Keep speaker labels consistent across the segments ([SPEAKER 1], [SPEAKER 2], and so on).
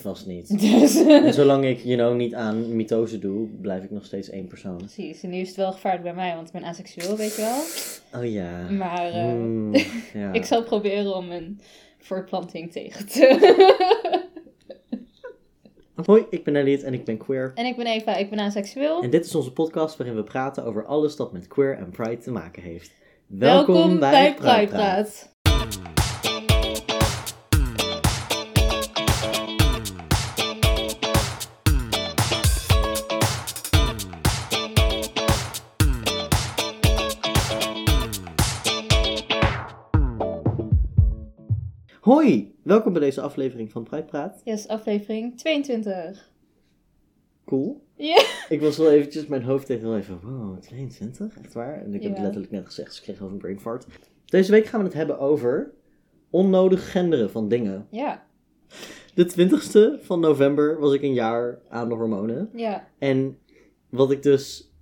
[SPEAKER 1] Vast niet.
[SPEAKER 2] Dus,
[SPEAKER 1] En zolang ik, you know, niet aan mitose doe, blijf ik nog steeds één persoon.
[SPEAKER 2] precies. En nu is het wel gevaarlijk bij mij, want ik ben aseksueel, weet je wel.
[SPEAKER 1] Oh ja.
[SPEAKER 2] Maar eh,
[SPEAKER 1] Hmm, ja.
[SPEAKER 2] ik zal proberen om een voortplanting tegen te...
[SPEAKER 1] Hoi, ik ben Elliot en ik ben queer.
[SPEAKER 2] en ik ben Eva, ik ben aseksueel.
[SPEAKER 1] En dit is onze podcast waarin we praten over alles dat met queer en pride te maken heeft.
[SPEAKER 2] Welkom, bij Pride Praat.
[SPEAKER 1] Hoi, welkom bij deze aflevering van Pride Praat.
[SPEAKER 2] Yes, aflevering 22.
[SPEAKER 1] Cool.
[SPEAKER 2] Ja.
[SPEAKER 1] Ik was wel eventjes, mijn hoofd deed wel even, wow, 22, echt waar? En ik heb het letterlijk net gezegd, dus ik kreeg over een brain fart. Deze week gaan we het hebben over onnodig genderen van dingen.
[SPEAKER 2] Ja,
[SPEAKER 1] De 20ste van november was ik een jaar aan de hormonen.
[SPEAKER 2] ja.
[SPEAKER 1] En wat ik dus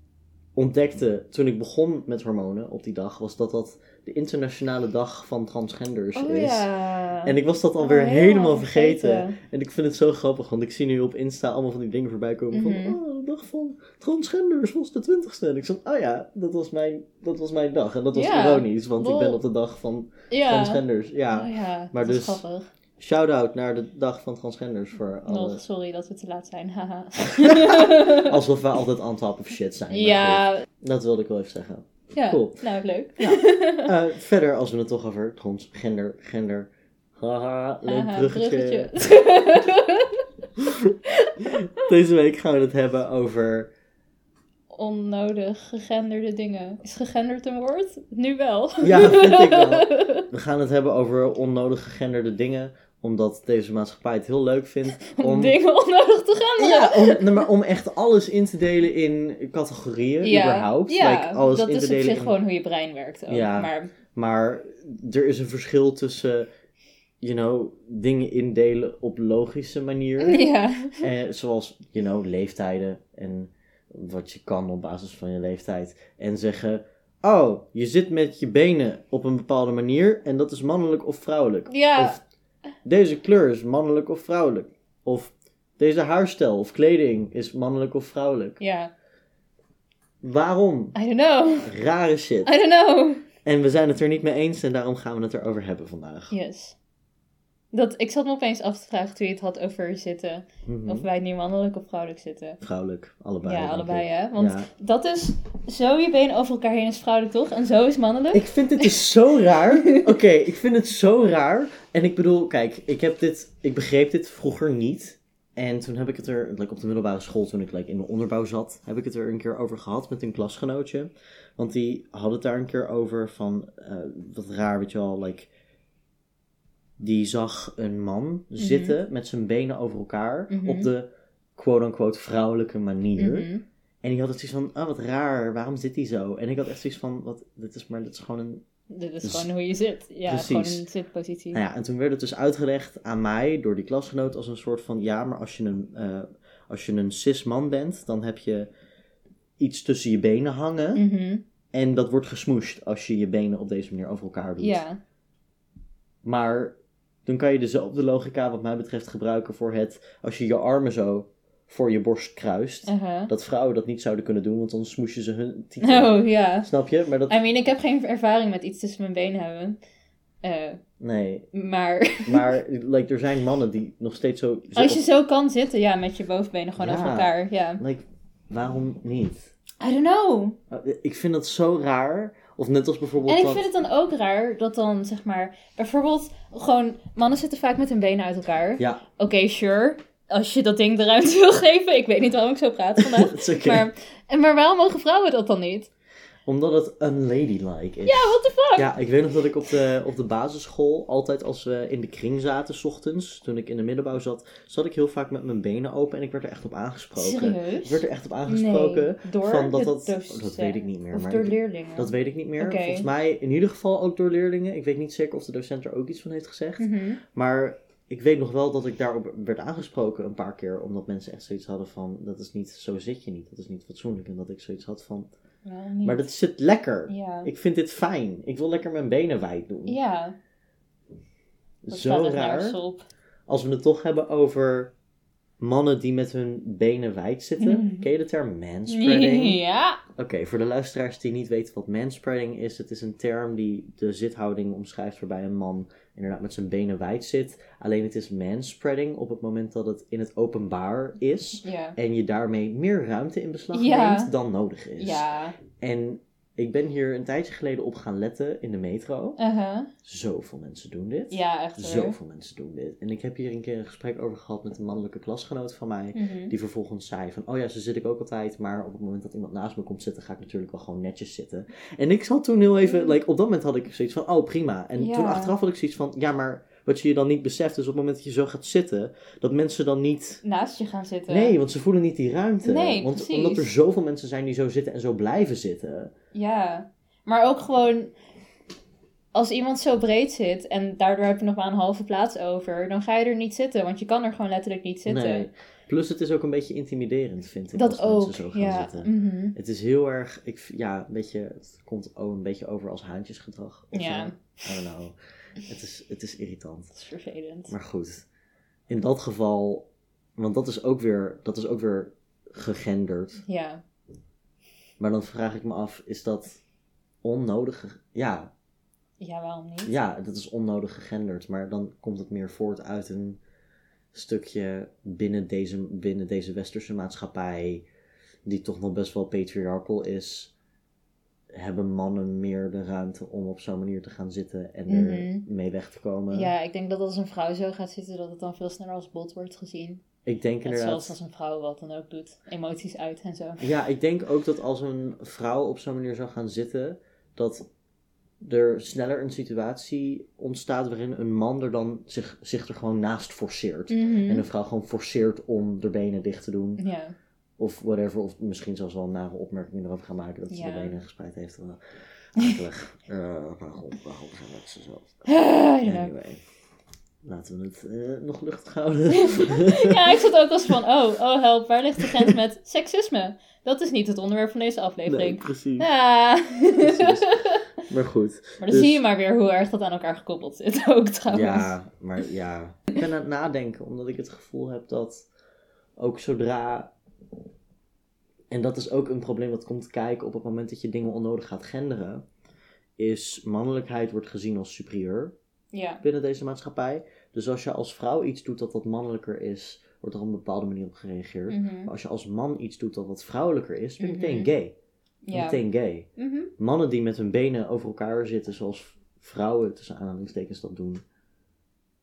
[SPEAKER 1] ontdekte toen ik begon met hormonen op die dag, was dat dat de internationale dag van transgenders
[SPEAKER 2] Oh
[SPEAKER 1] is.
[SPEAKER 2] ja.
[SPEAKER 1] En ik was dat alweer
[SPEAKER 2] Oh,
[SPEAKER 1] helemaal vergeten. En ik vind het zo grappig, want ik zie nu op Insta allemaal van die dingen voorbij komen
[SPEAKER 2] Mhm.
[SPEAKER 1] van, oh, de dag van transgenders was de 20ste. En ik zei, oh ja, dat was mijn, dat was mijn dag. En dat was
[SPEAKER 2] Ja.
[SPEAKER 1] ironisch, want ik ben op de dag van
[SPEAKER 2] Ja.
[SPEAKER 1] transgenders. Ja,
[SPEAKER 2] Oh ja,
[SPEAKER 1] Maar
[SPEAKER 2] dat
[SPEAKER 1] dus-
[SPEAKER 2] grappig.
[SPEAKER 1] shout-out naar de dag van transgenders voor alle...
[SPEAKER 2] Nog, sorry dat we te laat zijn, haha.
[SPEAKER 1] Alsof we altijd on top of shit zijn.
[SPEAKER 2] ja,
[SPEAKER 1] dat wilde ik wel even zeggen.
[SPEAKER 2] Ja.
[SPEAKER 1] Cool.
[SPEAKER 2] nou leuk.
[SPEAKER 1] Eh, verder, als we het toch over transgender, gender... Haha, leuk bruggetje.
[SPEAKER 2] bruggetje.
[SPEAKER 1] Deze week gaan we het hebben over...
[SPEAKER 2] Onnodig gegenderde dingen. Is gegenderd een woord? Nu wel.
[SPEAKER 1] Ja, vind ik wel. We gaan het hebben over onnodig gegenderde dingen, omdat deze maatschappij het heel leuk vindt om...
[SPEAKER 2] Dingen onnodig te genderen.
[SPEAKER 1] Ja, om, maar om echt alles in te delen in categorieën, überhaupt.
[SPEAKER 2] ja
[SPEAKER 1] Like, alles
[SPEAKER 2] dat
[SPEAKER 1] in
[SPEAKER 2] is
[SPEAKER 1] te
[SPEAKER 2] op
[SPEAKER 1] delen
[SPEAKER 2] zich
[SPEAKER 1] in-
[SPEAKER 2] gewoon hoe je brein werkt ook.
[SPEAKER 1] Ja.
[SPEAKER 2] Maar
[SPEAKER 1] Maar er is een verschil tussen, you know, dingen indelen op logische manier.
[SPEAKER 2] ja.
[SPEAKER 1] Eh, zoals, you know, leeftijden en wat je kan op basis van je leeftijd. En zeggen, oh, je zit met je benen op een bepaalde manier en dat is mannelijk of vrouwelijk.
[SPEAKER 2] Ja.
[SPEAKER 1] Of deze kleur is mannelijk of vrouwelijk. Of deze haarstijl of kleding is mannelijk of vrouwelijk.
[SPEAKER 2] Ja.
[SPEAKER 1] Waarom?
[SPEAKER 2] I don't know.
[SPEAKER 1] Rare shit.
[SPEAKER 2] I don't know.
[SPEAKER 1] En we zijn het er niet mee eens en daarom gaan we het erover hebben vandaag.
[SPEAKER 2] Yes. Dat, ik zat me opeens af te vragen toen je het had over zitten.
[SPEAKER 1] Mhm.
[SPEAKER 2] Of wij nu mannelijk of vrouwelijk zitten.
[SPEAKER 1] Vrouwelijk, allebei.
[SPEAKER 2] ja, allebei hè. Want
[SPEAKER 1] Ja.
[SPEAKER 2] dat is zo je been over elkaar heen is vrouwelijk toch? En zo is mannelijk.
[SPEAKER 1] Ik vind dit dus zo raar. Oké, ik vind het zo raar. En ik bedoel, kijk, ik heb dit, ik begreep dit vroeger niet. En toen heb ik het er, like op de middelbare school, toen ik like, in de onderbouw zat, heb ik het er een keer over gehad met een klasgenootje. Want die had het daar een keer over van, eh, wat raar, weet je wel, like, die zag een man zitten met zijn benen over elkaar
[SPEAKER 2] Mhm.
[SPEAKER 1] op de quote-unquote vrouwelijke manier.
[SPEAKER 2] Mhm.
[SPEAKER 1] En die had het zoiets van, ah, wat raar, waarom zit hij zo? En ik had echt zoiets van, wat, dit is maar, dit is gewoon een...
[SPEAKER 2] Dit is
[SPEAKER 1] Dus-
[SPEAKER 2] gewoon hoe je zit. Ja,
[SPEAKER 1] Precies.
[SPEAKER 2] gewoon een zitpositie.
[SPEAKER 1] Nou ja, en toen werd het dus uitgelegd aan mij door die klasgenoot als een soort van, ja, maar als je een, eh, als je een cis man bent, dan heb je iets tussen je benen hangen.
[SPEAKER 2] Mhm.
[SPEAKER 1] En dat wordt gesmoeshed als je je benen op deze manier over elkaar doet.
[SPEAKER 2] Ja.
[SPEAKER 1] Maar dan kan je dezelfde logica wat mij betreft gebruiken voor het, als je je armen zo voor je borst kruist.
[SPEAKER 2] Uh-huh.
[SPEAKER 1] Dat vrouwen dat niet zouden kunnen doen, want dan smoeshen ze hun titel.
[SPEAKER 2] Oh, ja.
[SPEAKER 1] Snap je? Maar dat,
[SPEAKER 2] I mean, ik heb geen ervaring met iets tussen mijn benen hebben. Eh,
[SPEAKER 1] nee.
[SPEAKER 2] maar
[SPEAKER 1] Maar like, er zijn mannen die nog steeds zo... zo
[SPEAKER 2] als je
[SPEAKER 1] op-
[SPEAKER 2] zo kan zitten, ja, met je bovenbenen gewoon
[SPEAKER 1] Ja.
[SPEAKER 2] over elkaar. Ja.
[SPEAKER 1] like, waarom niet?
[SPEAKER 2] I don't know.
[SPEAKER 1] Uh, Ik vind dat zo raar. Of net als bijvoorbeeld
[SPEAKER 2] En ik
[SPEAKER 1] dat...
[SPEAKER 2] vind het dan ook raar dat dan, zeg maar, bijvoorbeeld gewoon, mannen zitten vaak met hun benen uit elkaar.
[SPEAKER 1] Ja,
[SPEAKER 2] Oké, sure. Als je dat ding de ruimte wil geven. Ik weet niet waarom ik zo praat vandaag.
[SPEAKER 1] oké.
[SPEAKER 2] maar, en maar waarom mogen vrouwen dat dan niet?
[SPEAKER 1] Omdat het unladylike is.
[SPEAKER 2] Ja, what the fuck?
[SPEAKER 1] Ja, ik weet nog dat ik op de, op de basisschool altijd als we in de kring zaten, s ochtends, toen ik in de middenbouw zat, zat ik heel vaak met mijn benen open en ik werd er echt op aangesproken. Ik
[SPEAKER 2] Serieus?
[SPEAKER 1] werd er echt op aangesproken.
[SPEAKER 2] Nee, door
[SPEAKER 1] van dat dat,
[SPEAKER 2] docent.
[SPEAKER 1] dat weet ik niet meer.
[SPEAKER 2] Of
[SPEAKER 1] maar
[SPEAKER 2] door
[SPEAKER 1] ik-
[SPEAKER 2] leerlingen?
[SPEAKER 1] dat weet ik niet meer. Volgens mij in ieder geval ook door leerlingen. Ik weet niet zeker of de docent er ook iets van heeft gezegd.
[SPEAKER 2] Mhm.
[SPEAKER 1] Maar ik weet nog wel dat ik daarop werd aangesproken een paar keer. Omdat mensen echt zoiets hadden van, dat is niet, zo zit je niet. Dat is niet fatsoenlijk. En dat ik zoiets had van,
[SPEAKER 2] Wel niet.
[SPEAKER 1] maar dat zit lekker.
[SPEAKER 2] Ja.
[SPEAKER 1] Ik vind dit fijn. Ik wil lekker mijn benen wijd doen.
[SPEAKER 2] Ja. Dat
[SPEAKER 1] Zo raar. Als we het toch hebben over mannen die met hun benen wijd zitten.
[SPEAKER 2] Mm.
[SPEAKER 1] Ken je de term manspreading?
[SPEAKER 2] Ja.
[SPEAKER 1] Oké, voor de luisteraars die niet weten wat manspreading is, het is een term die de zithouding omschrijft waarbij een man inderdaad met zijn benen wijd zit. Alleen het is manspreading op het moment dat het in het openbaar is
[SPEAKER 2] Ja.
[SPEAKER 1] en je daarmee meer ruimte in beslag neemt dan nodig is.
[SPEAKER 2] Ja.
[SPEAKER 1] En ik ben hier een tijdje geleden op gaan letten in de metro.
[SPEAKER 2] Uh-huh.
[SPEAKER 1] Zoveel mensen doen dit.
[SPEAKER 2] Ja, echt hoor.
[SPEAKER 1] Zoveel mensen doen dit. En ik heb hier een keer een gesprek over gehad met een mannelijke klasgenoot van mij.
[SPEAKER 2] Mhm.
[SPEAKER 1] Die vervolgens zei van, oh ja, zo zit ik ook altijd. Maar op het moment dat iemand naast me komt zitten, ga ik natuurlijk wel gewoon netjes zitten. En ik zat toen heel even, like, op dat moment had ik zoiets van, oh prima. En
[SPEAKER 2] Ja.
[SPEAKER 1] toen achteraf had ik zoiets van, ja, maar wat je dan niet beseft is op het moment dat je zo gaat zitten, dat mensen dan niet...
[SPEAKER 2] Naast je gaan zitten.
[SPEAKER 1] Nee, want ze voelen niet die ruimte.
[SPEAKER 2] Nee,
[SPEAKER 1] want
[SPEAKER 2] precies.
[SPEAKER 1] omdat er zoveel mensen zijn die zo zitten en zo blijven zitten.
[SPEAKER 2] Ja. Maar ook gewoon... Als iemand zo breed zit en daardoor heb je nog maar een halve plaats over, dan ga je er niet zitten, want je kan er gewoon letterlijk niet zitten.
[SPEAKER 1] Nee. Plus het is ook een beetje intimiderend, vind ik,
[SPEAKER 2] Dat
[SPEAKER 1] als
[SPEAKER 2] ook,
[SPEAKER 1] zo gaan
[SPEAKER 2] ja.
[SPEAKER 1] zitten.
[SPEAKER 2] Mhm.
[SPEAKER 1] Het is heel erg, ik, ja, beetje, het komt ook een beetje over als haantjesgedrag. Of
[SPEAKER 2] Ja.
[SPEAKER 1] zo. I don't know. Het is, het is irritant.
[SPEAKER 2] Dat is vervelend.
[SPEAKER 1] Maar goed, in dat geval, want dat is ook weer, dat is ook weer gegenderd.
[SPEAKER 2] Ja.
[SPEAKER 1] Maar dan vraag ik me af, is dat onnodig? Ja,
[SPEAKER 2] Ja, waarom niet?
[SPEAKER 1] ja, dat is onnodig gegenderd. Maar dan komt het meer voort uit een stukje binnen deze, binnen deze westerse maatschappij, die toch nog best wel patriarchal is. Hebben mannen meer de ruimte om op zo'n manier te gaan zitten en er
[SPEAKER 2] Mhm.
[SPEAKER 1] mee weg te komen?
[SPEAKER 2] Ja, ik denk dat als een vrouw zo gaat zitten, dat het dan veel sneller als bot wordt gezien.
[SPEAKER 1] Ik denk inderdaad.
[SPEAKER 2] zoals als een vrouw wat dan ook doet. Emoties uit en zo.
[SPEAKER 1] Ja, ik denk ook dat als een vrouw op zo'n manier zou gaan zitten, dat er sneller een situatie ontstaat waarin een man er dan zich, zich er gewoon naast forceert.
[SPEAKER 2] Mhm.
[SPEAKER 1] En een vrouw gewoon forceert om de benen dicht te doen.
[SPEAKER 2] Ja.
[SPEAKER 1] Of whatever. Of misschien zelfs wel een nare opmerking erover gaan maken dat ze
[SPEAKER 2] Ja.
[SPEAKER 1] de benen gespreid heeft. Wel Akelig. Eh, waarom, waarom zijn mensen zo? Anyway. Laten we het eh, nog luchtig houden.
[SPEAKER 2] Ja, ik zat ook als van, oh, oh help, waar ligt de grens met seksisme? Dat is niet het onderwerp van deze
[SPEAKER 1] Nee,
[SPEAKER 2] aflevering.
[SPEAKER 1] precies.
[SPEAKER 2] Ja.
[SPEAKER 1] Precies. Maar goed.
[SPEAKER 2] Maar dan
[SPEAKER 1] Dus-
[SPEAKER 2] zie je maar weer hoe erg dat aan elkaar gekoppeld zit ook trouwens.
[SPEAKER 1] Ja, maar ja. Ik ben aan het nadenken, omdat ik het gevoel heb dat ook zodra. En dat is ook een probleem dat komt kijken op het moment dat je dingen onnodig gaat genderen. Is mannelijkheid wordt gezien als superieur
[SPEAKER 2] Ja.
[SPEAKER 1] binnen deze maatschappij. Dus als je als vrouw iets doet dat wat mannelijker is, wordt er op een bepaalde manier op gereageerd.
[SPEAKER 2] Mhm.
[SPEAKER 1] Maar als je als man iets doet dat wat vrouwelijker is, ben je
[SPEAKER 2] Mhm.
[SPEAKER 1] meteen gay. Je
[SPEAKER 2] Ja.
[SPEAKER 1] Meteen gay.
[SPEAKER 2] Mhm.
[SPEAKER 1] Mannen die met hun benen over elkaar zitten, zoals vrouwen tussen aanhalingstekens dat doen,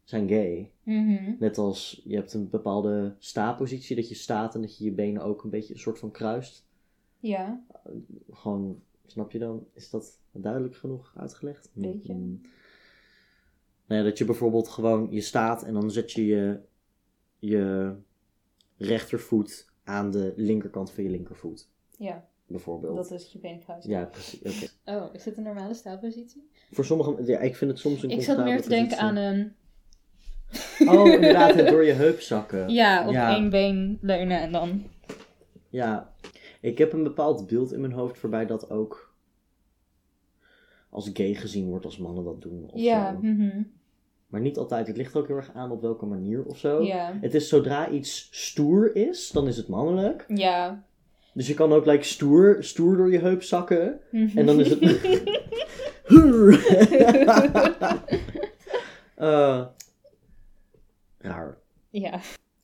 [SPEAKER 1] zijn gay.
[SPEAKER 2] Mhm.
[SPEAKER 1] Net als je hebt een bepaalde staapositie, dat je staat en dat je je benen ook een beetje een soort van kruist.
[SPEAKER 2] Ja.
[SPEAKER 1] Gewoon, snap je dan? Is dat duidelijk genoeg uitgelegd?
[SPEAKER 2] Beetje.
[SPEAKER 1] Mm. Nou ja, dat je bijvoorbeeld gewoon, je staat en dan zet je je, je rechtervoet aan de linkerkant van je linkervoet.
[SPEAKER 2] Ja.
[SPEAKER 1] Bijvoorbeeld.
[SPEAKER 2] Dat is je benkruis.
[SPEAKER 1] Ja, precies.
[SPEAKER 2] Oh, is dit een normale staalpositie?
[SPEAKER 1] Voor sommigen, ja, ik vind het soms een
[SPEAKER 2] Ik zat meer te denken aan een...
[SPEAKER 1] Oh, inderdaad, het door je heup zakken.
[SPEAKER 2] Ja, op
[SPEAKER 1] Ja.
[SPEAKER 2] één been leunen en dan...
[SPEAKER 1] Ja, ik heb een bepaald beeld in mijn hoofd waarbij dat ook als gay gezien wordt als mannen dat doen. Of
[SPEAKER 2] Ja.
[SPEAKER 1] zo.
[SPEAKER 2] mhm.
[SPEAKER 1] Maar niet altijd. Het ligt ook heel erg aan op welke manier of zo.
[SPEAKER 2] Ja.
[SPEAKER 1] Het is zodra iets stoer is, dan is het mannelijk.
[SPEAKER 2] Ja.
[SPEAKER 1] Dus je kan ook like, stoer, stoer door je heup zakken.
[SPEAKER 2] Mhm.
[SPEAKER 1] En dan is het. Eh, raar.
[SPEAKER 2] ja.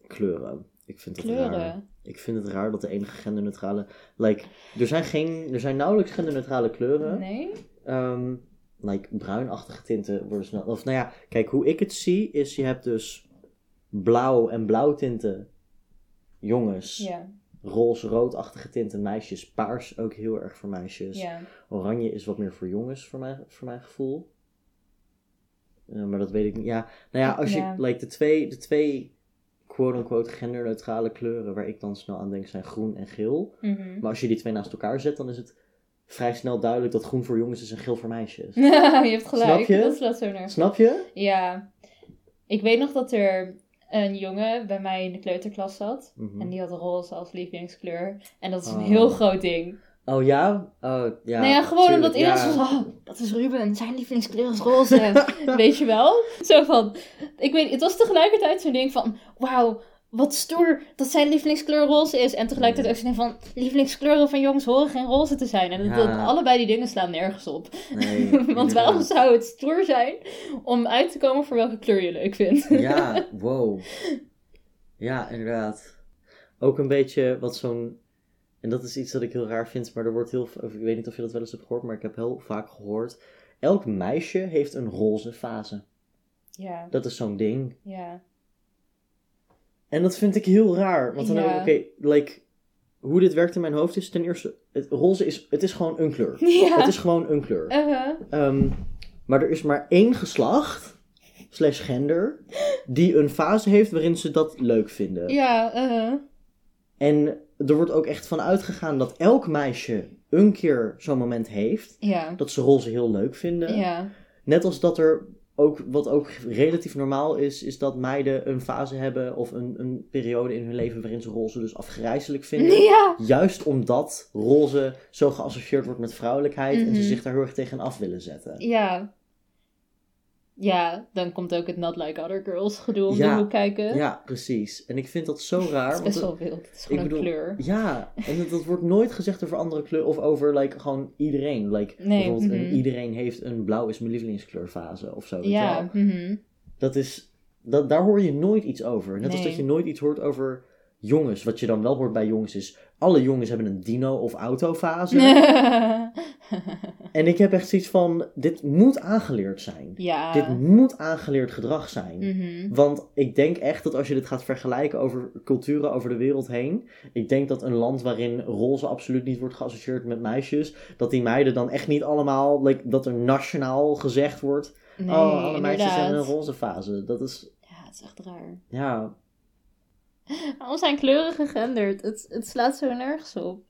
[SPEAKER 1] Kleuren. Ik vind het raar. Ik vind het raar dat de enige genderneutrale. Like, er zijn, geen, er zijn nauwelijks genderneutrale kleuren.
[SPEAKER 2] Nee?
[SPEAKER 1] Ehm, like, bruinachtige tinten worden snel. Of nou ja, kijk, hoe ik het zie is: je hebt dus blauw en blauwtinten jongens.
[SPEAKER 2] Ja.
[SPEAKER 1] Roze-roodachtige tinten meisjes. Paars ook heel erg voor meisjes.
[SPEAKER 2] Ja.
[SPEAKER 1] Oranje is wat meer voor jongens, voor mijn, voor mijn gevoel. Eh, maar dat weet ik niet. Ja, nou ja, als je,
[SPEAKER 2] Ja.
[SPEAKER 1] like, de twee, de twee quote-unquote genderneutrale kleuren waar ik dan snel aan denk zijn groen en geel.
[SPEAKER 2] Mhm.
[SPEAKER 1] Maar als je die twee naast elkaar zet, dan is het vrij snel duidelijk dat groen voor jongens is en geel voor meisjes.
[SPEAKER 2] je hebt gelijk.
[SPEAKER 1] Snap je?
[SPEAKER 2] Dat slaat zo nergens.
[SPEAKER 1] Snap je?
[SPEAKER 2] Ja. Ik weet nog dat er een jongen bij mij in de kleuterklas zat.
[SPEAKER 1] Mhm.
[SPEAKER 2] En die had roze als lievelingskleur. En dat is een
[SPEAKER 1] Oh.
[SPEAKER 2] heel groot ding.
[SPEAKER 1] Oh ja? Oh ja.
[SPEAKER 2] nou ja, gewoon
[SPEAKER 1] tuurlijk,
[SPEAKER 2] omdat iedereen
[SPEAKER 1] ja.
[SPEAKER 2] zo van, oh, dat is Ruben, zijn lievelingskleur is roze. weet je wel? Zo van, ik weet, het was tegelijkertijd zo'n ding van, wauw, wat stoer dat zijn lievelingskleur roze is. En tegelijkertijd ook zo van, lievelingskleuren van jongens horen geen roze te zijn. En dat,
[SPEAKER 1] Ja.
[SPEAKER 2] dat- allebei die dingen slaan nergens op.
[SPEAKER 1] Nee,
[SPEAKER 2] Want waarom zou het stoer zijn om uit te komen voor welke kleur je leuk vindt?
[SPEAKER 1] Ja, wow. Ja, inderdaad. Ook een beetje wat zo'n. En dat is iets dat ik heel raar vind, maar er wordt heel. Ik weet niet of je dat wel eens hebt gehoord, maar ik heb heel vaak gehoord. Elk meisje heeft een roze fase.
[SPEAKER 2] Ja,
[SPEAKER 1] Dat is zo'n ding.
[SPEAKER 2] ja.
[SPEAKER 1] En dat vind ik heel raar. Want dan
[SPEAKER 2] Ja.
[SPEAKER 1] heb ik, oké, like, hoe dit werkt in mijn hoofd is ten eerste. Het, roze is, het is gewoon een kleur.
[SPEAKER 2] Ja.
[SPEAKER 1] Het is gewoon een kleur.
[SPEAKER 2] Uh-huh.
[SPEAKER 1] Ehm, maar er is maar één geslacht, slash gender, die een fase heeft waarin ze dat leuk vinden.
[SPEAKER 2] Ja, uh-huh.
[SPEAKER 1] En er wordt ook echt van uitgegaan dat elk meisje een keer zo'n moment heeft.
[SPEAKER 2] ja.
[SPEAKER 1] Dat ze roze heel leuk vinden.
[SPEAKER 2] Ja.
[SPEAKER 1] Net als dat er ook, wat ook relatief normaal is, is dat meiden een fase hebben of een, een periode in hun leven waarin ze roze dus afgrijzelijk vinden.
[SPEAKER 2] Ja.
[SPEAKER 1] Juist omdat roze zo geassocieerd wordt met vrouwelijkheid en ze
[SPEAKER 2] Mhm.
[SPEAKER 1] zich daar heel erg tegen af willen zetten.
[SPEAKER 2] Ja. Ja, dan komt ook het Not Like Other Girls gedoe om
[SPEAKER 1] Ja.
[SPEAKER 2] de hoek kijken.
[SPEAKER 1] Ja, precies. En ik vind dat zo raar.
[SPEAKER 2] Het is best
[SPEAKER 1] want
[SPEAKER 2] wel wild. Het is gewoon
[SPEAKER 1] bedoel-
[SPEAKER 2] een kleur.
[SPEAKER 1] Ja, en dat, dat wordt nooit gezegd over andere kleuren of over like, gewoon iedereen. Like,
[SPEAKER 2] Nee,
[SPEAKER 1] bijvoorbeeld, een
[SPEAKER 2] mhm.
[SPEAKER 1] iedereen heeft een blauw is mijn lievelingskleurfase of zo.
[SPEAKER 2] Ja. mhm.
[SPEAKER 1] Dat is, dat, daar hoor je nooit iets over. Net als dat je nooit iets hoort over jongens. Wat je dan wel hoort bij jongens is, alle jongens hebben een dino- of autofase. En ik heb echt zoiets van, dit moet aangeleerd zijn.
[SPEAKER 2] ja.
[SPEAKER 1] Dit moet aangeleerd gedrag zijn.
[SPEAKER 2] Mhm.
[SPEAKER 1] Want ik denk echt dat als je dit gaat vergelijken over culturen over de wereld heen. Ik denk dat een land waarin roze absoluut niet wordt geassocieerd met meisjes. Dat die meiden dan echt niet allemaal. Like, dat er nationaal gezegd wordt.
[SPEAKER 2] Nee,
[SPEAKER 1] oh, alle meisjes
[SPEAKER 2] inderdaad.
[SPEAKER 1] hebben een roze fase. Dat is.
[SPEAKER 2] Ja, het is echt raar.
[SPEAKER 1] Ja.
[SPEAKER 2] Waarom zijn kleuren gegenderd? Het, het slaat zo nergens op.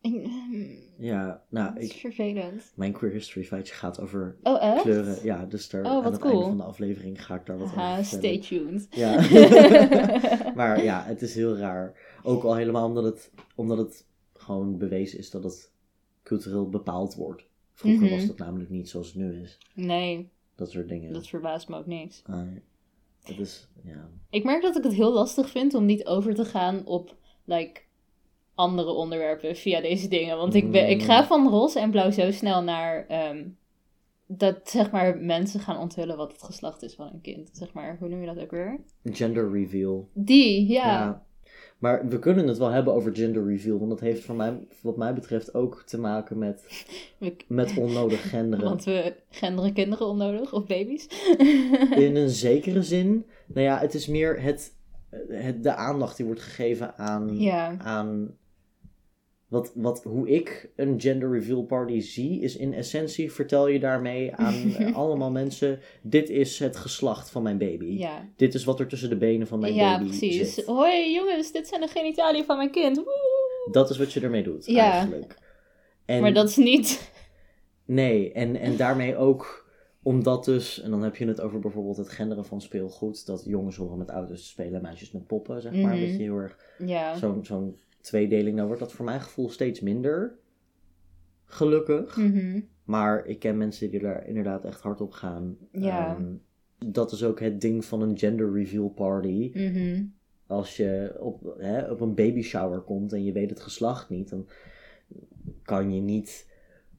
[SPEAKER 2] Ik-
[SPEAKER 1] Ja. Nou,
[SPEAKER 2] is
[SPEAKER 1] ik,
[SPEAKER 2] vervelend.
[SPEAKER 1] mijn queer history feitje gaat over
[SPEAKER 2] Oh, echt?
[SPEAKER 1] kleuren. Ja, dus daar,
[SPEAKER 2] Oh,
[SPEAKER 1] aan het
[SPEAKER 2] cool.
[SPEAKER 1] einde van de aflevering ga ik daar wat
[SPEAKER 2] Haha,
[SPEAKER 1] over
[SPEAKER 2] stay
[SPEAKER 1] vertellen.
[SPEAKER 2] tuned.
[SPEAKER 1] Ja. maar ja, het is heel raar. Ook al helemaal omdat het, omdat het gewoon bewezen is dat het cultureel bepaald wordt. Vroeger
[SPEAKER 2] Mhm.
[SPEAKER 1] was dat namelijk niet zoals het nu is.
[SPEAKER 2] nee,
[SPEAKER 1] Dat soort dingen.
[SPEAKER 2] dat verbaast me ook niks.
[SPEAKER 1] Nee. het is, ja.
[SPEAKER 2] Ik merk dat ik het heel lastig vind om niet over te gaan op like, andere onderwerpen via deze dingen. Want ik, ben, ik ga
[SPEAKER 1] Mm.
[SPEAKER 2] van roze en blauw zo snel naar ehm, dat zeg maar mensen gaan onthullen wat het geslacht is van een kind. Zeg maar, hoe noem je dat ook weer?
[SPEAKER 1] Gender reveal.
[SPEAKER 2] Die, ja.
[SPEAKER 1] Maar we kunnen het wel hebben over gender reveal. Want dat heeft voor mij, wat mij betreft ook te maken met,
[SPEAKER 2] We-
[SPEAKER 1] met onnodig genderen.
[SPEAKER 2] want we genderen kinderen onnodig of baby's.
[SPEAKER 1] In een zekere zin. Nou ja, het is meer het, het, de aandacht die wordt gegeven aan,
[SPEAKER 2] ja.
[SPEAKER 1] aan wat, wat, hoe ik een gender reveal party zie, is in essentie vertel je daarmee aan allemaal mensen: dit is het geslacht van mijn baby.
[SPEAKER 2] Ja.
[SPEAKER 1] Dit is wat er tussen de benen van mijn
[SPEAKER 2] ja,
[SPEAKER 1] baby
[SPEAKER 2] precies.
[SPEAKER 1] zit.
[SPEAKER 2] Hoi jongens, dit zijn de genitaliën van mijn kind. Woe!
[SPEAKER 1] Dat is wat je ermee doet,
[SPEAKER 2] Ja.
[SPEAKER 1] eigenlijk. En,
[SPEAKER 2] Maar dat is niet.
[SPEAKER 1] Nee, en, en daarmee ook omdat dus, en dan heb je het over bijvoorbeeld het genderen van speelgoed, dat jongens horen met auto's te spelen, meisjes met poppen, zeg maar. Dat je heel erg
[SPEAKER 2] Ja.
[SPEAKER 1] zo'n zo'n tweedeling, nou wordt dat voor mijn gevoel steeds minder. Gelukkig.
[SPEAKER 2] Mhm.
[SPEAKER 1] Maar ik ken mensen die daar inderdaad echt hard op gaan.
[SPEAKER 2] Ja.
[SPEAKER 1] Ehm, dat is ook het ding van een gender reveal party.
[SPEAKER 2] Mhm.
[SPEAKER 1] Als je op, hè, op een baby shower komt en je weet het geslacht niet, dan kan je niet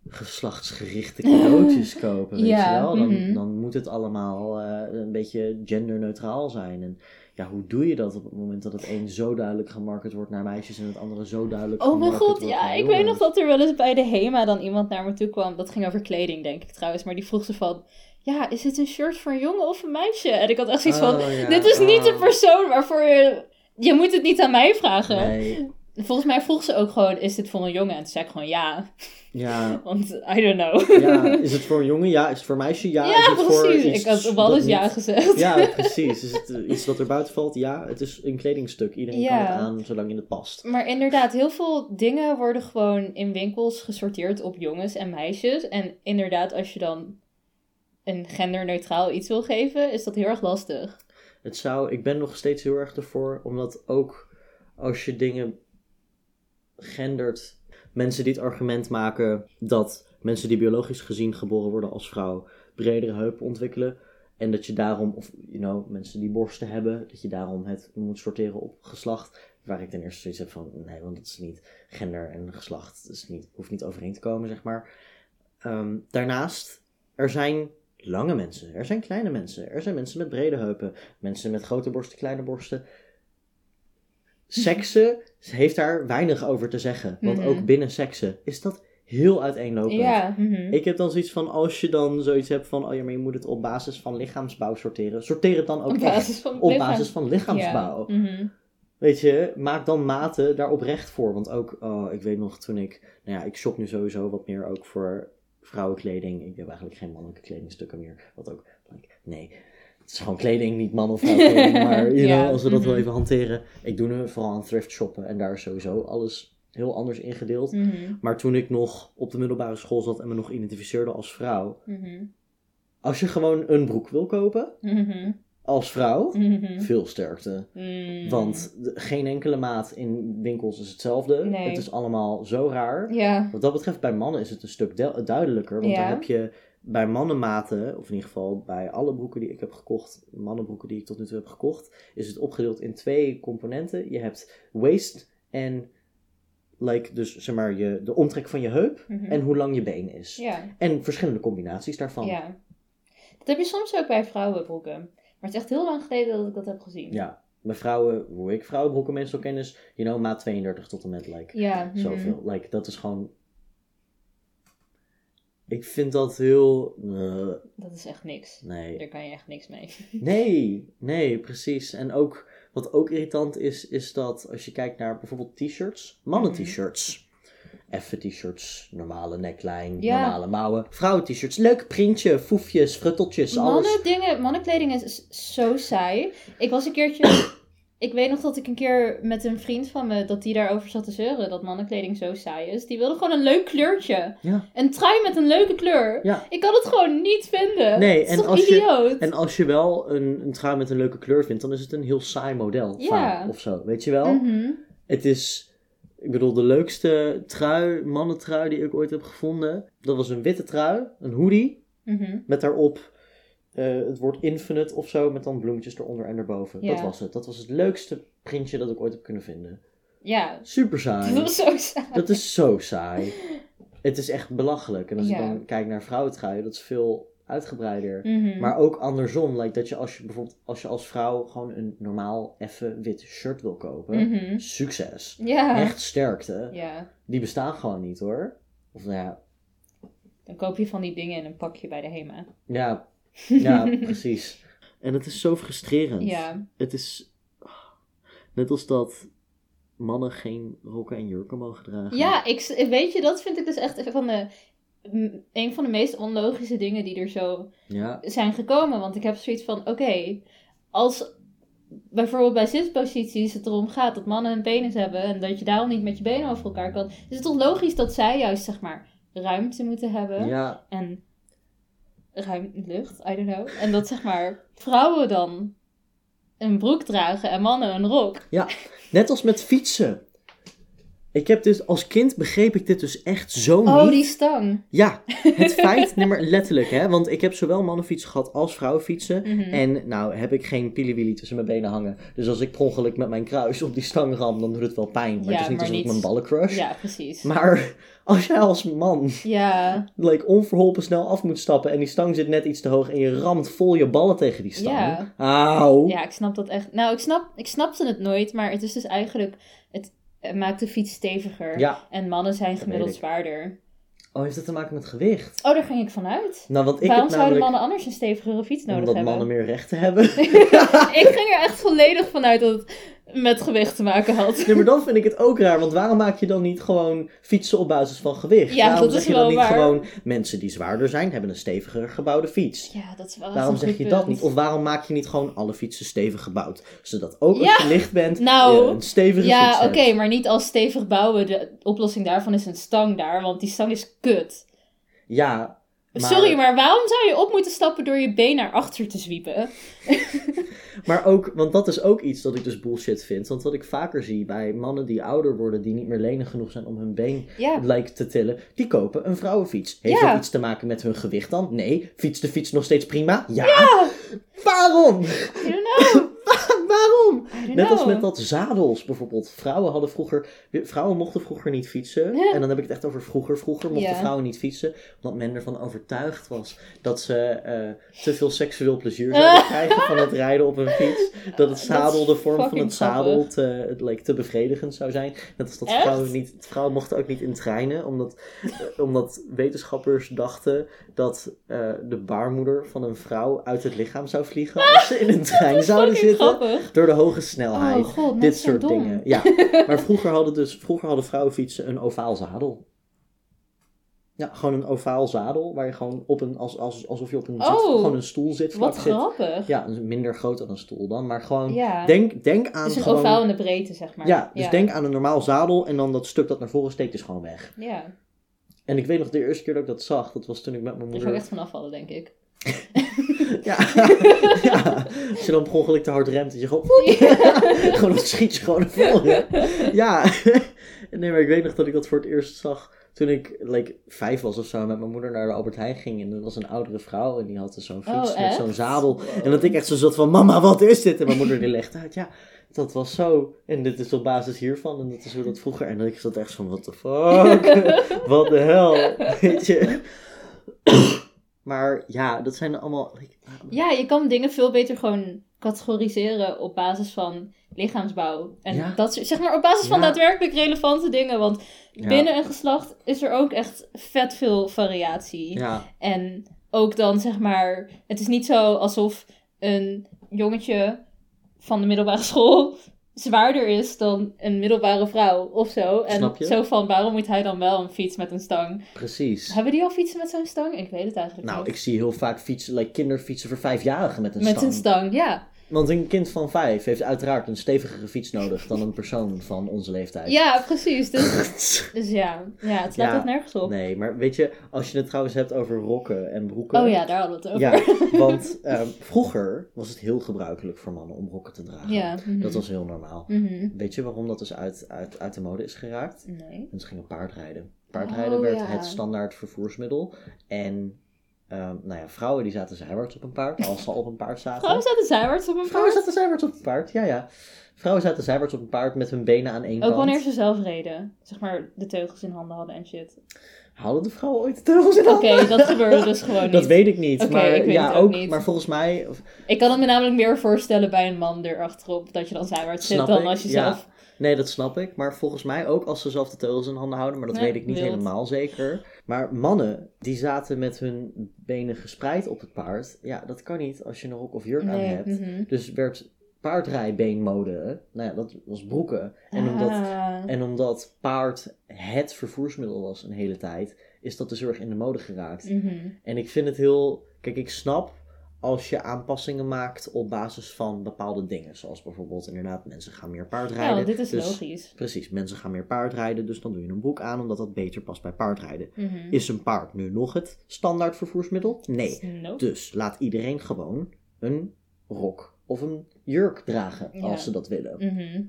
[SPEAKER 1] geslachtsgerichte cadeautjes kopen, weet
[SPEAKER 2] Ja,
[SPEAKER 1] je wel? Dan,
[SPEAKER 2] mhm.
[SPEAKER 1] dan moet het allemaal eh, een beetje genderneutraal zijn. En ja, hoe doe je dat op het moment dat het een zo duidelijk gemarket wordt naar meisjes en het andere zo duidelijk
[SPEAKER 2] Oh mijn god, ja, ik weet nog dat er wel eens bij de HEMA dan iemand naar me toe kwam. Dat ging over kleding, denk ik trouwens. Maar die vroeg ze van, ja, is dit een shirt voor een jongen of een meisje? En ik had echt zoiets van,
[SPEAKER 1] Oh, ja,
[SPEAKER 2] dit is niet de
[SPEAKER 1] oh.
[SPEAKER 2] persoon waarvoor je... Je moet het niet aan mij vragen.
[SPEAKER 1] Nee,
[SPEAKER 2] Volgens mij vroeg ze ook gewoon, is dit voor een jongen? En toen zei ik gewoon ja.
[SPEAKER 1] ja,
[SPEAKER 2] Want, I don't know.
[SPEAKER 1] ja. Is het voor een jongen? Ja. Is het voor een meisje? Ja.
[SPEAKER 2] Ja,
[SPEAKER 1] is het voor
[SPEAKER 2] precies. Ik had op alles
[SPEAKER 1] niet-
[SPEAKER 2] ja gezegd.
[SPEAKER 1] Ja, precies. Is het eh, iets wat er buiten valt? Ja, het is een kledingstuk. Iedereen kan het aan zolang je het past.
[SPEAKER 2] Maar inderdaad, heel veel dingen worden gewoon in winkels gesorteerd op jongens en meisjes. En inderdaad, als je dan een genderneutraal iets wil geven, is dat heel erg lastig.
[SPEAKER 1] Het zou, ik ben nog steeds heel erg ervoor, omdat ook als je dingen gendert, mensen die het argument maken dat mensen die biologisch gezien geboren worden als vrouw bredere heupen ontwikkelen. En dat je daarom, of you know, mensen die borsten hebben, dat je daarom het moet sorteren op geslacht. Waar ik ten eerste zoiets heb van, nee, want dat is niet gender en geslacht. Dat is niet, hoeft niet overeen te komen, zeg maar. Ehm, daarnaast, er zijn lange mensen, er zijn kleine mensen, er zijn mensen met brede heupen, mensen met grote borsten, kleine borsten. Seksen heeft daar weinig over te zeggen. Want
[SPEAKER 2] Mhm.
[SPEAKER 1] ook binnen seksen is dat heel uiteenlopend.
[SPEAKER 2] Ja. mhm.
[SPEAKER 1] Ik heb dan zoiets van, als je dan zoiets hebt van, oh ja, maar je moet het op basis van lichaamsbouw sorteren. Sorteer het dan ook
[SPEAKER 2] Op
[SPEAKER 1] echt
[SPEAKER 2] basis van
[SPEAKER 1] op
[SPEAKER 2] lichaam-
[SPEAKER 1] basis van lichaamsbouw.
[SPEAKER 2] Ja. mhm.
[SPEAKER 1] Weet je, maak dan maten daar oprecht voor. Want ook, oh, ik weet nog toen ik, nou ja, ik shop nu sowieso wat meer ook voor vrouwenkleding. Ik heb eigenlijk geen mannelijke kledingstukken meer. Wat ook, nee, het is gewoon kleding, niet man of vrouwenkleding. maar you know, als we dat wel
[SPEAKER 2] mhm.
[SPEAKER 1] even hanteren. Ik doe nu vooral aan thrift shoppen en daar is sowieso alles heel anders ingedeeld.
[SPEAKER 2] Mhm.
[SPEAKER 1] Maar toen ik nog op de middelbare school zat en me nog identificeerde als vrouw.
[SPEAKER 2] Mhm.
[SPEAKER 1] Als je gewoon een broek wil kopen, als vrouw, veel sterkte.
[SPEAKER 2] Mm.
[SPEAKER 1] Want de- geen enkele maat in winkels is hetzelfde.
[SPEAKER 2] Nee.
[SPEAKER 1] Het is allemaal zo raar.
[SPEAKER 2] Ja.
[SPEAKER 1] Wat dat betreft, bij mannen is het een stuk du- duidelijker. Want
[SPEAKER 2] Ja.
[SPEAKER 1] dan heb je bij mannenmaten, of in ieder geval bij alle broeken die ik heb gekocht, mannenbroeken die ik tot nu toe heb gekocht, is het opgedeeld in twee componenten. Je hebt waist en, like, dus zeg maar, je, de omtrek van je heup
[SPEAKER 2] Mhm.
[SPEAKER 1] en hoe lang je been is.
[SPEAKER 2] Ja.
[SPEAKER 1] En verschillende combinaties daarvan.
[SPEAKER 2] ja. Dat heb je soms ook bij vrouwenbroeken. Maar het is echt heel lang geleden dat ik dat heb gezien.
[SPEAKER 1] Ja. Bij vrouwen, hoe ik vrouwenbroeken meestal ken, is, you know, maat 32 tot en met, like,
[SPEAKER 2] Ja. mhm.
[SPEAKER 1] Zoveel. Like, dat is gewoon. Ik vind dat heel. eh,
[SPEAKER 2] Dat is echt niks.
[SPEAKER 1] nee.
[SPEAKER 2] Daar kan je echt niks mee.
[SPEAKER 1] Nee, nee, precies. En ook. Wat ook irritant is, is dat als je kijkt naar bijvoorbeeld t-shirts, mannen-t-shirts. Effe t-shirts, normale neckline,
[SPEAKER 2] Ja.
[SPEAKER 1] normale mouwen. Vrouwen-t-shirts, leuk printje, foefjes, frutteltjes, alles.
[SPEAKER 2] Mannen dingen, mannenkleding is zo saai. Ik was een keertje. ik weet nog dat ik een keer met een vriend van me. dat die daarover zat te zeuren. dat mannenkleding zo saai is. Die wilde gewoon een leuk kleurtje.
[SPEAKER 1] Ja.
[SPEAKER 2] Een trui met een leuke kleur.
[SPEAKER 1] Ja.
[SPEAKER 2] Ik kan het gewoon niet vinden.
[SPEAKER 1] Nee, en
[SPEAKER 2] toch
[SPEAKER 1] als je-
[SPEAKER 2] idioot?
[SPEAKER 1] En als je wel een, een trui met een leuke kleur vindt, dan is het een heel saai model.
[SPEAKER 2] Ja.
[SPEAKER 1] vaak, of zo, weet je wel?
[SPEAKER 2] Mhm.
[SPEAKER 1] Het is, ik bedoel, de leukste trui, mannentrui die ik ooit heb gevonden. Dat was een witte trui, een hoodie,
[SPEAKER 2] Mhm.
[SPEAKER 1] met daarop eh, het woord infinite of zo, met dan bloemetjes eronder en erboven.
[SPEAKER 2] Ja.
[SPEAKER 1] Dat was het. Dat was het leukste printje dat ik ooit heb kunnen vinden.
[SPEAKER 2] Ja,
[SPEAKER 1] Super saai.
[SPEAKER 2] dat was zo saai.
[SPEAKER 1] Dat is zo saai. Het is echt belachelijk. En als
[SPEAKER 2] Ja.
[SPEAKER 1] ik dan kijk naar vrouwentruien, dat is veel uitgebreider.
[SPEAKER 2] Mhm.
[SPEAKER 1] Maar ook andersom, like dat je als je bijvoorbeeld als je als vrouw gewoon een normaal effen wit shirt wil kopen,
[SPEAKER 2] Mhm.
[SPEAKER 1] succes.
[SPEAKER 2] Ja.
[SPEAKER 1] Echt sterkte.
[SPEAKER 2] ja.
[SPEAKER 1] Die bestaan gewoon niet hoor. Of nou ja,
[SPEAKER 2] Dan koop je van die dingen in een pakje bij de HEMA.
[SPEAKER 1] ja, ja precies. En het is zo frustrerend.
[SPEAKER 2] Ja.
[SPEAKER 1] Het is net als dat mannen geen rokken en jurken mogen dragen.
[SPEAKER 2] Ja, ik, weet je, dat vind ik dus echt van de, een van de meest onlogische dingen die er zo
[SPEAKER 1] Ja,
[SPEAKER 2] zijn gekomen. Want ik heb zoiets van, oké, als bijvoorbeeld bij zitposities het erom gaat dat mannen een penis hebben en dat je daarom niet met je benen over elkaar kan, is het toch logisch dat zij juist, zeg maar, ruimte moeten hebben
[SPEAKER 1] ja,
[SPEAKER 2] en ruim lucht, I don't know. En dat, zeg maar, vrouwen dan een broek dragen en mannen een rok.
[SPEAKER 1] net als met fietsen. Ik heb dus, als kind begreep ik dit dus echt zo
[SPEAKER 2] Oh,
[SPEAKER 1] niet.
[SPEAKER 2] die stang.
[SPEAKER 1] Ja, het feit, nee maar letterlijk hè, want ik heb zowel mannenfietsen gehad als vrouwenfietsen.
[SPEAKER 2] Mhm.
[SPEAKER 1] En nou heb ik geen piliwili tussen mijn benen hangen. Dus als ik per ongeluk met mijn kruis op die stang ram, dan doet het wel pijn. Maar
[SPEAKER 2] Ja,
[SPEAKER 1] het is niet alsof ik mijn ballen crush.
[SPEAKER 2] Ja, precies.
[SPEAKER 1] Maar als jij als man
[SPEAKER 2] Ja,
[SPEAKER 1] like, onverholpen snel af moet stappen en die stang zit net iets te hoog en je ramt vol je ballen tegen die stang.
[SPEAKER 2] Ja.
[SPEAKER 1] Auw.
[SPEAKER 2] ja, ik snap dat echt. Nou, ik, snap, ik snapte het nooit, maar het is dus eigenlijk... Het maakt de fiets steviger.
[SPEAKER 1] Ja.
[SPEAKER 2] En mannen zijn gemiddeld zwaarder.
[SPEAKER 1] Oh, heeft dat te maken met gewicht?
[SPEAKER 2] Oh, daar ging ik vanuit.
[SPEAKER 1] Nou, want ik
[SPEAKER 2] Waarom zouden mannen anders een stevigere fiets nodig
[SPEAKER 1] Omdat
[SPEAKER 2] hebben?
[SPEAKER 1] mannen meer rechten hebben.
[SPEAKER 2] ik ging er echt volledig vanuit dat het met gewicht te maken had.
[SPEAKER 1] Nee, maar dan vind ik het ook raar. Want waarom maak je dan niet gewoon fietsen op basis van gewicht?
[SPEAKER 2] Ja,
[SPEAKER 1] waarom
[SPEAKER 2] dat
[SPEAKER 1] zeg
[SPEAKER 2] is
[SPEAKER 1] je dan
[SPEAKER 2] wel
[SPEAKER 1] niet
[SPEAKER 2] waar.
[SPEAKER 1] gewoon... Mensen die zwaarder zijn, hebben een steviger gebouwde fiets.
[SPEAKER 2] Ja, dat is wel echt
[SPEAKER 1] Waarom
[SPEAKER 2] een
[SPEAKER 1] zeg
[SPEAKER 2] goed
[SPEAKER 1] je dat
[SPEAKER 2] punt.
[SPEAKER 1] niet? Of waarom maak je niet gewoon alle fietsen stevig gebouwd? Zodat ook als
[SPEAKER 2] Ja,
[SPEAKER 1] je licht bent,
[SPEAKER 2] nou,
[SPEAKER 1] je een stevige
[SPEAKER 2] Ja,
[SPEAKER 1] fiets
[SPEAKER 2] oké,
[SPEAKER 1] hebt.
[SPEAKER 2] maar niet als stevig bouwen. De oplossing daarvan is een stang daar, want die stang is kut.
[SPEAKER 1] Ja, maar,
[SPEAKER 2] Sorry, maar waarom zou je op moeten stappen door je been naar achter te zwiepen?
[SPEAKER 1] maar ook, want dat is ook iets dat ik dus bullshit vind. Want wat ik vaker zie bij mannen die ouder worden, die niet meer lenig genoeg zijn om hun been
[SPEAKER 2] Ja,
[SPEAKER 1] lijkt te tillen, die kopen een vrouwenfiets. Heeft
[SPEAKER 2] Ja.
[SPEAKER 1] dat iets te maken met hun gewicht dan? Nee. Fietst de fiets nog steeds prima? Ja. Waarom?
[SPEAKER 2] I don't know.
[SPEAKER 1] Net als met dat zadels bijvoorbeeld. Vrouwen hadden vroeger, vrouwen mochten vroeger niet fietsen.
[SPEAKER 2] Ja.
[SPEAKER 1] En dan heb ik het echt over vroeger. Vroeger mochten
[SPEAKER 2] Ja.
[SPEAKER 1] vrouwen niet fietsen. Omdat men ervan overtuigd was dat ze eh, te veel seksueel plezier zouden krijgen van het rijden op een fiets. Dat het zadel, de vorm van het zadel, te, het leek te bevredigend zou zijn. Net als dat
[SPEAKER 2] Echt?
[SPEAKER 1] vrouwen niet, vrouwen mochten ook niet in treinen. Omdat, eh, omdat wetenschappers dachten dat eh, de baarmoeder van een vrouw uit het lichaam zou vliegen als ze in een trein zouden zitten.
[SPEAKER 2] grappig.
[SPEAKER 1] Door de hoge snelheid.
[SPEAKER 2] Oh god,
[SPEAKER 1] Dit soort
[SPEAKER 2] dom.
[SPEAKER 1] dingen. Ja, maar vroeger hadden, dus, vroeger hadden vrouwenfietsen een ovaal zadel. Ja, gewoon een ovaal zadel waar je gewoon op een, als, als, alsof je op een, zit,
[SPEAKER 2] Oh,
[SPEAKER 1] gewoon een stoel zit. vlak
[SPEAKER 2] Wat
[SPEAKER 1] zit.
[SPEAKER 2] grappig.
[SPEAKER 1] Ja, minder groot dan een stoel dan, maar gewoon
[SPEAKER 2] Ja.
[SPEAKER 1] denk, denk aan
[SPEAKER 2] Het is een
[SPEAKER 1] gewoon...
[SPEAKER 2] ovaal in de breedte, zeg maar.
[SPEAKER 1] Ja, dus denk aan een normaal zadel en dan dat stuk dat naar voren steekt is gewoon weg.
[SPEAKER 2] Ja,
[SPEAKER 1] En ik weet nog de eerste keer dat ik dat zag, dat was toen ik met mijn
[SPEAKER 2] er
[SPEAKER 1] moeder...
[SPEAKER 2] zou ik echt van afvallen, denk ik.
[SPEAKER 1] Ja. ja, als je dan per ongeluk te hard remt, dat je gewoon... gewoon dan schiet je gewoon naar voren. Ja, nee, maar ik weet nog dat ik dat voor het eerst zag toen ik like, vijf was of zo met mijn moeder naar de Albert Heijn ging. En er was een oudere vrouw en die had dus zo'n fiets
[SPEAKER 2] Oh,
[SPEAKER 1] met
[SPEAKER 2] echt?
[SPEAKER 1] zo'n zadel. En dat ik echt zo zat van, mama, wat is dit? En mijn moeder die legde uit, ja, dat was zo. En dit is op basis hiervan en dat is hoe dat vroeger. En ik zat echt van, what the fuck? wat de hel? Weet je? Maar ja, dat zijn allemaal... like,
[SPEAKER 2] Ja, je kan dingen veel beter gewoon categoriseren op basis van lichaamsbouw. En
[SPEAKER 1] Ja.
[SPEAKER 2] dat soort- zeg maar op basis van
[SPEAKER 1] Ja.
[SPEAKER 2] daadwerkelijk relevante dingen. Want
[SPEAKER 1] ja,
[SPEAKER 2] binnen een geslacht is er ook echt vet veel variatie.
[SPEAKER 1] Ja,
[SPEAKER 2] En ook dan zeg maar, het is niet zo alsof een jongetje van de middelbare school zwaarder is dan een middelbare vrouw of zo. En zo van, waarom moet hij dan wel een fiets met een stang?
[SPEAKER 1] precies.
[SPEAKER 2] Hebben die al fietsen met zo'n stang? Ik weet het eigenlijk
[SPEAKER 1] Nou,
[SPEAKER 2] niet.
[SPEAKER 1] ik zie heel vaak fietsen, like kinderfietsen voor vijfjarigen met een
[SPEAKER 2] met
[SPEAKER 1] stang.
[SPEAKER 2] een stang, ja.
[SPEAKER 1] Want een kind van vijf heeft uiteraard een stevigere fiets nodig dan een persoon van onze leeftijd.
[SPEAKER 2] Ja, precies. Dus, dus ja. ja, het slaat
[SPEAKER 1] Ja,
[SPEAKER 2] echt nergens op.
[SPEAKER 1] Nee, maar weet je, als je het trouwens hebt over rokken en broeken.
[SPEAKER 2] Oh ja, daar hadden we het over.
[SPEAKER 1] Ja, want ehm, vroeger was het heel gebruikelijk voor mannen om rokken te dragen.
[SPEAKER 2] Ja, mhm.
[SPEAKER 1] Dat was heel normaal.
[SPEAKER 2] Mhm.
[SPEAKER 1] Weet je waarom dat dus uit, uit, uit de mode is geraakt?
[SPEAKER 2] Nee.
[SPEAKER 1] En ze gingen paardrijden. Paardrijden
[SPEAKER 2] Oh,
[SPEAKER 1] werd
[SPEAKER 2] ja.
[SPEAKER 1] het standaard vervoersmiddel. En ehm, nou ja, vrouwen die zaten zijwaarts op een paard, als ze al op een paard zaten.
[SPEAKER 2] Vrouwen zaten zijwaarts op een
[SPEAKER 1] Vrouwen
[SPEAKER 2] paard.
[SPEAKER 1] zaten zijwaarts op een paard, ja ja. Vrouwen zaten zijwaarts op een paard met hun benen aan één
[SPEAKER 2] Ook
[SPEAKER 1] kant.
[SPEAKER 2] wanneer ze zelf reden. Zeg maar, de teugels in handen hadden en shit.
[SPEAKER 1] Hadden de vrouwen ooit de teugels in
[SPEAKER 2] Oké,
[SPEAKER 1] handen?
[SPEAKER 2] dat gebeurde dus gewoon niet.
[SPEAKER 1] Dat weet ik niet,
[SPEAKER 2] Oké,
[SPEAKER 1] maar
[SPEAKER 2] ik weet
[SPEAKER 1] ja, ook,
[SPEAKER 2] ook niet.
[SPEAKER 1] maar volgens mij, of-
[SPEAKER 2] Ik kan het me namelijk meer voorstellen bij een man erachterop. Dat je dan zijwaarts zit dan
[SPEAKER 1] ik,
[SPEAKER 2] als je
[SPEAKER 1] ja.
[SPEAKER 2] zelf...
[SPEAKER 1] nee dat snap ik, maar volgens mij ook als ze zelf de teugels in handen houden, maar dat weet ik niet
[SPEAKER 2] wild.
[SPEAKER 1] helemaal zeker. Maar mannen, die zaten met hun benen gespreid op het paard, ja, dat kan niet als je een rok of jurk aan hebt.
[SPEAKER 2] mhm.
[SPEAKER 1] Dus werd paardrijbeenmode, nou ja, dat was broeken. En omdat,
[SPEAKER 2] Ah.
[SPEAKER 1] en omdat paard het vervoersmiddel was een hele tijd, is dat dus heel erg in de mode geraakt.
[SPEAKER 2] Mhm.
[SPEAKER 1] En ik vind het heel. Kijk, ik snap als je aanpassingen maakt op basis van bepaalde dingen. Zoals bijvoorbeeld, inderdaad, mensen gaan meer paardrijden.
[SPEAKER 2] Ja, want dit is
[SPEAKER 1] dus,
[SPEAKER 2] logisch.
[SPEAKER 1] Precies, mensen gaan meer paardrijden, dus dan doe je een broek aan omdat dat beter past bij paardrijden.
[SPEAKER 2] Mhm.
[SPEAKER 1] Is een paard nu nog het standaard vervoersmiddel? Nee.
[SPEAKER 2] Nope.
[SPEAKER 1] Dus laat iedereen gewoon een rok of een jurk dragen
[SPEAKER 2] Ja.
[SPEAKER 1] als ze dat willen.
[SPEAKER 2] Mhm.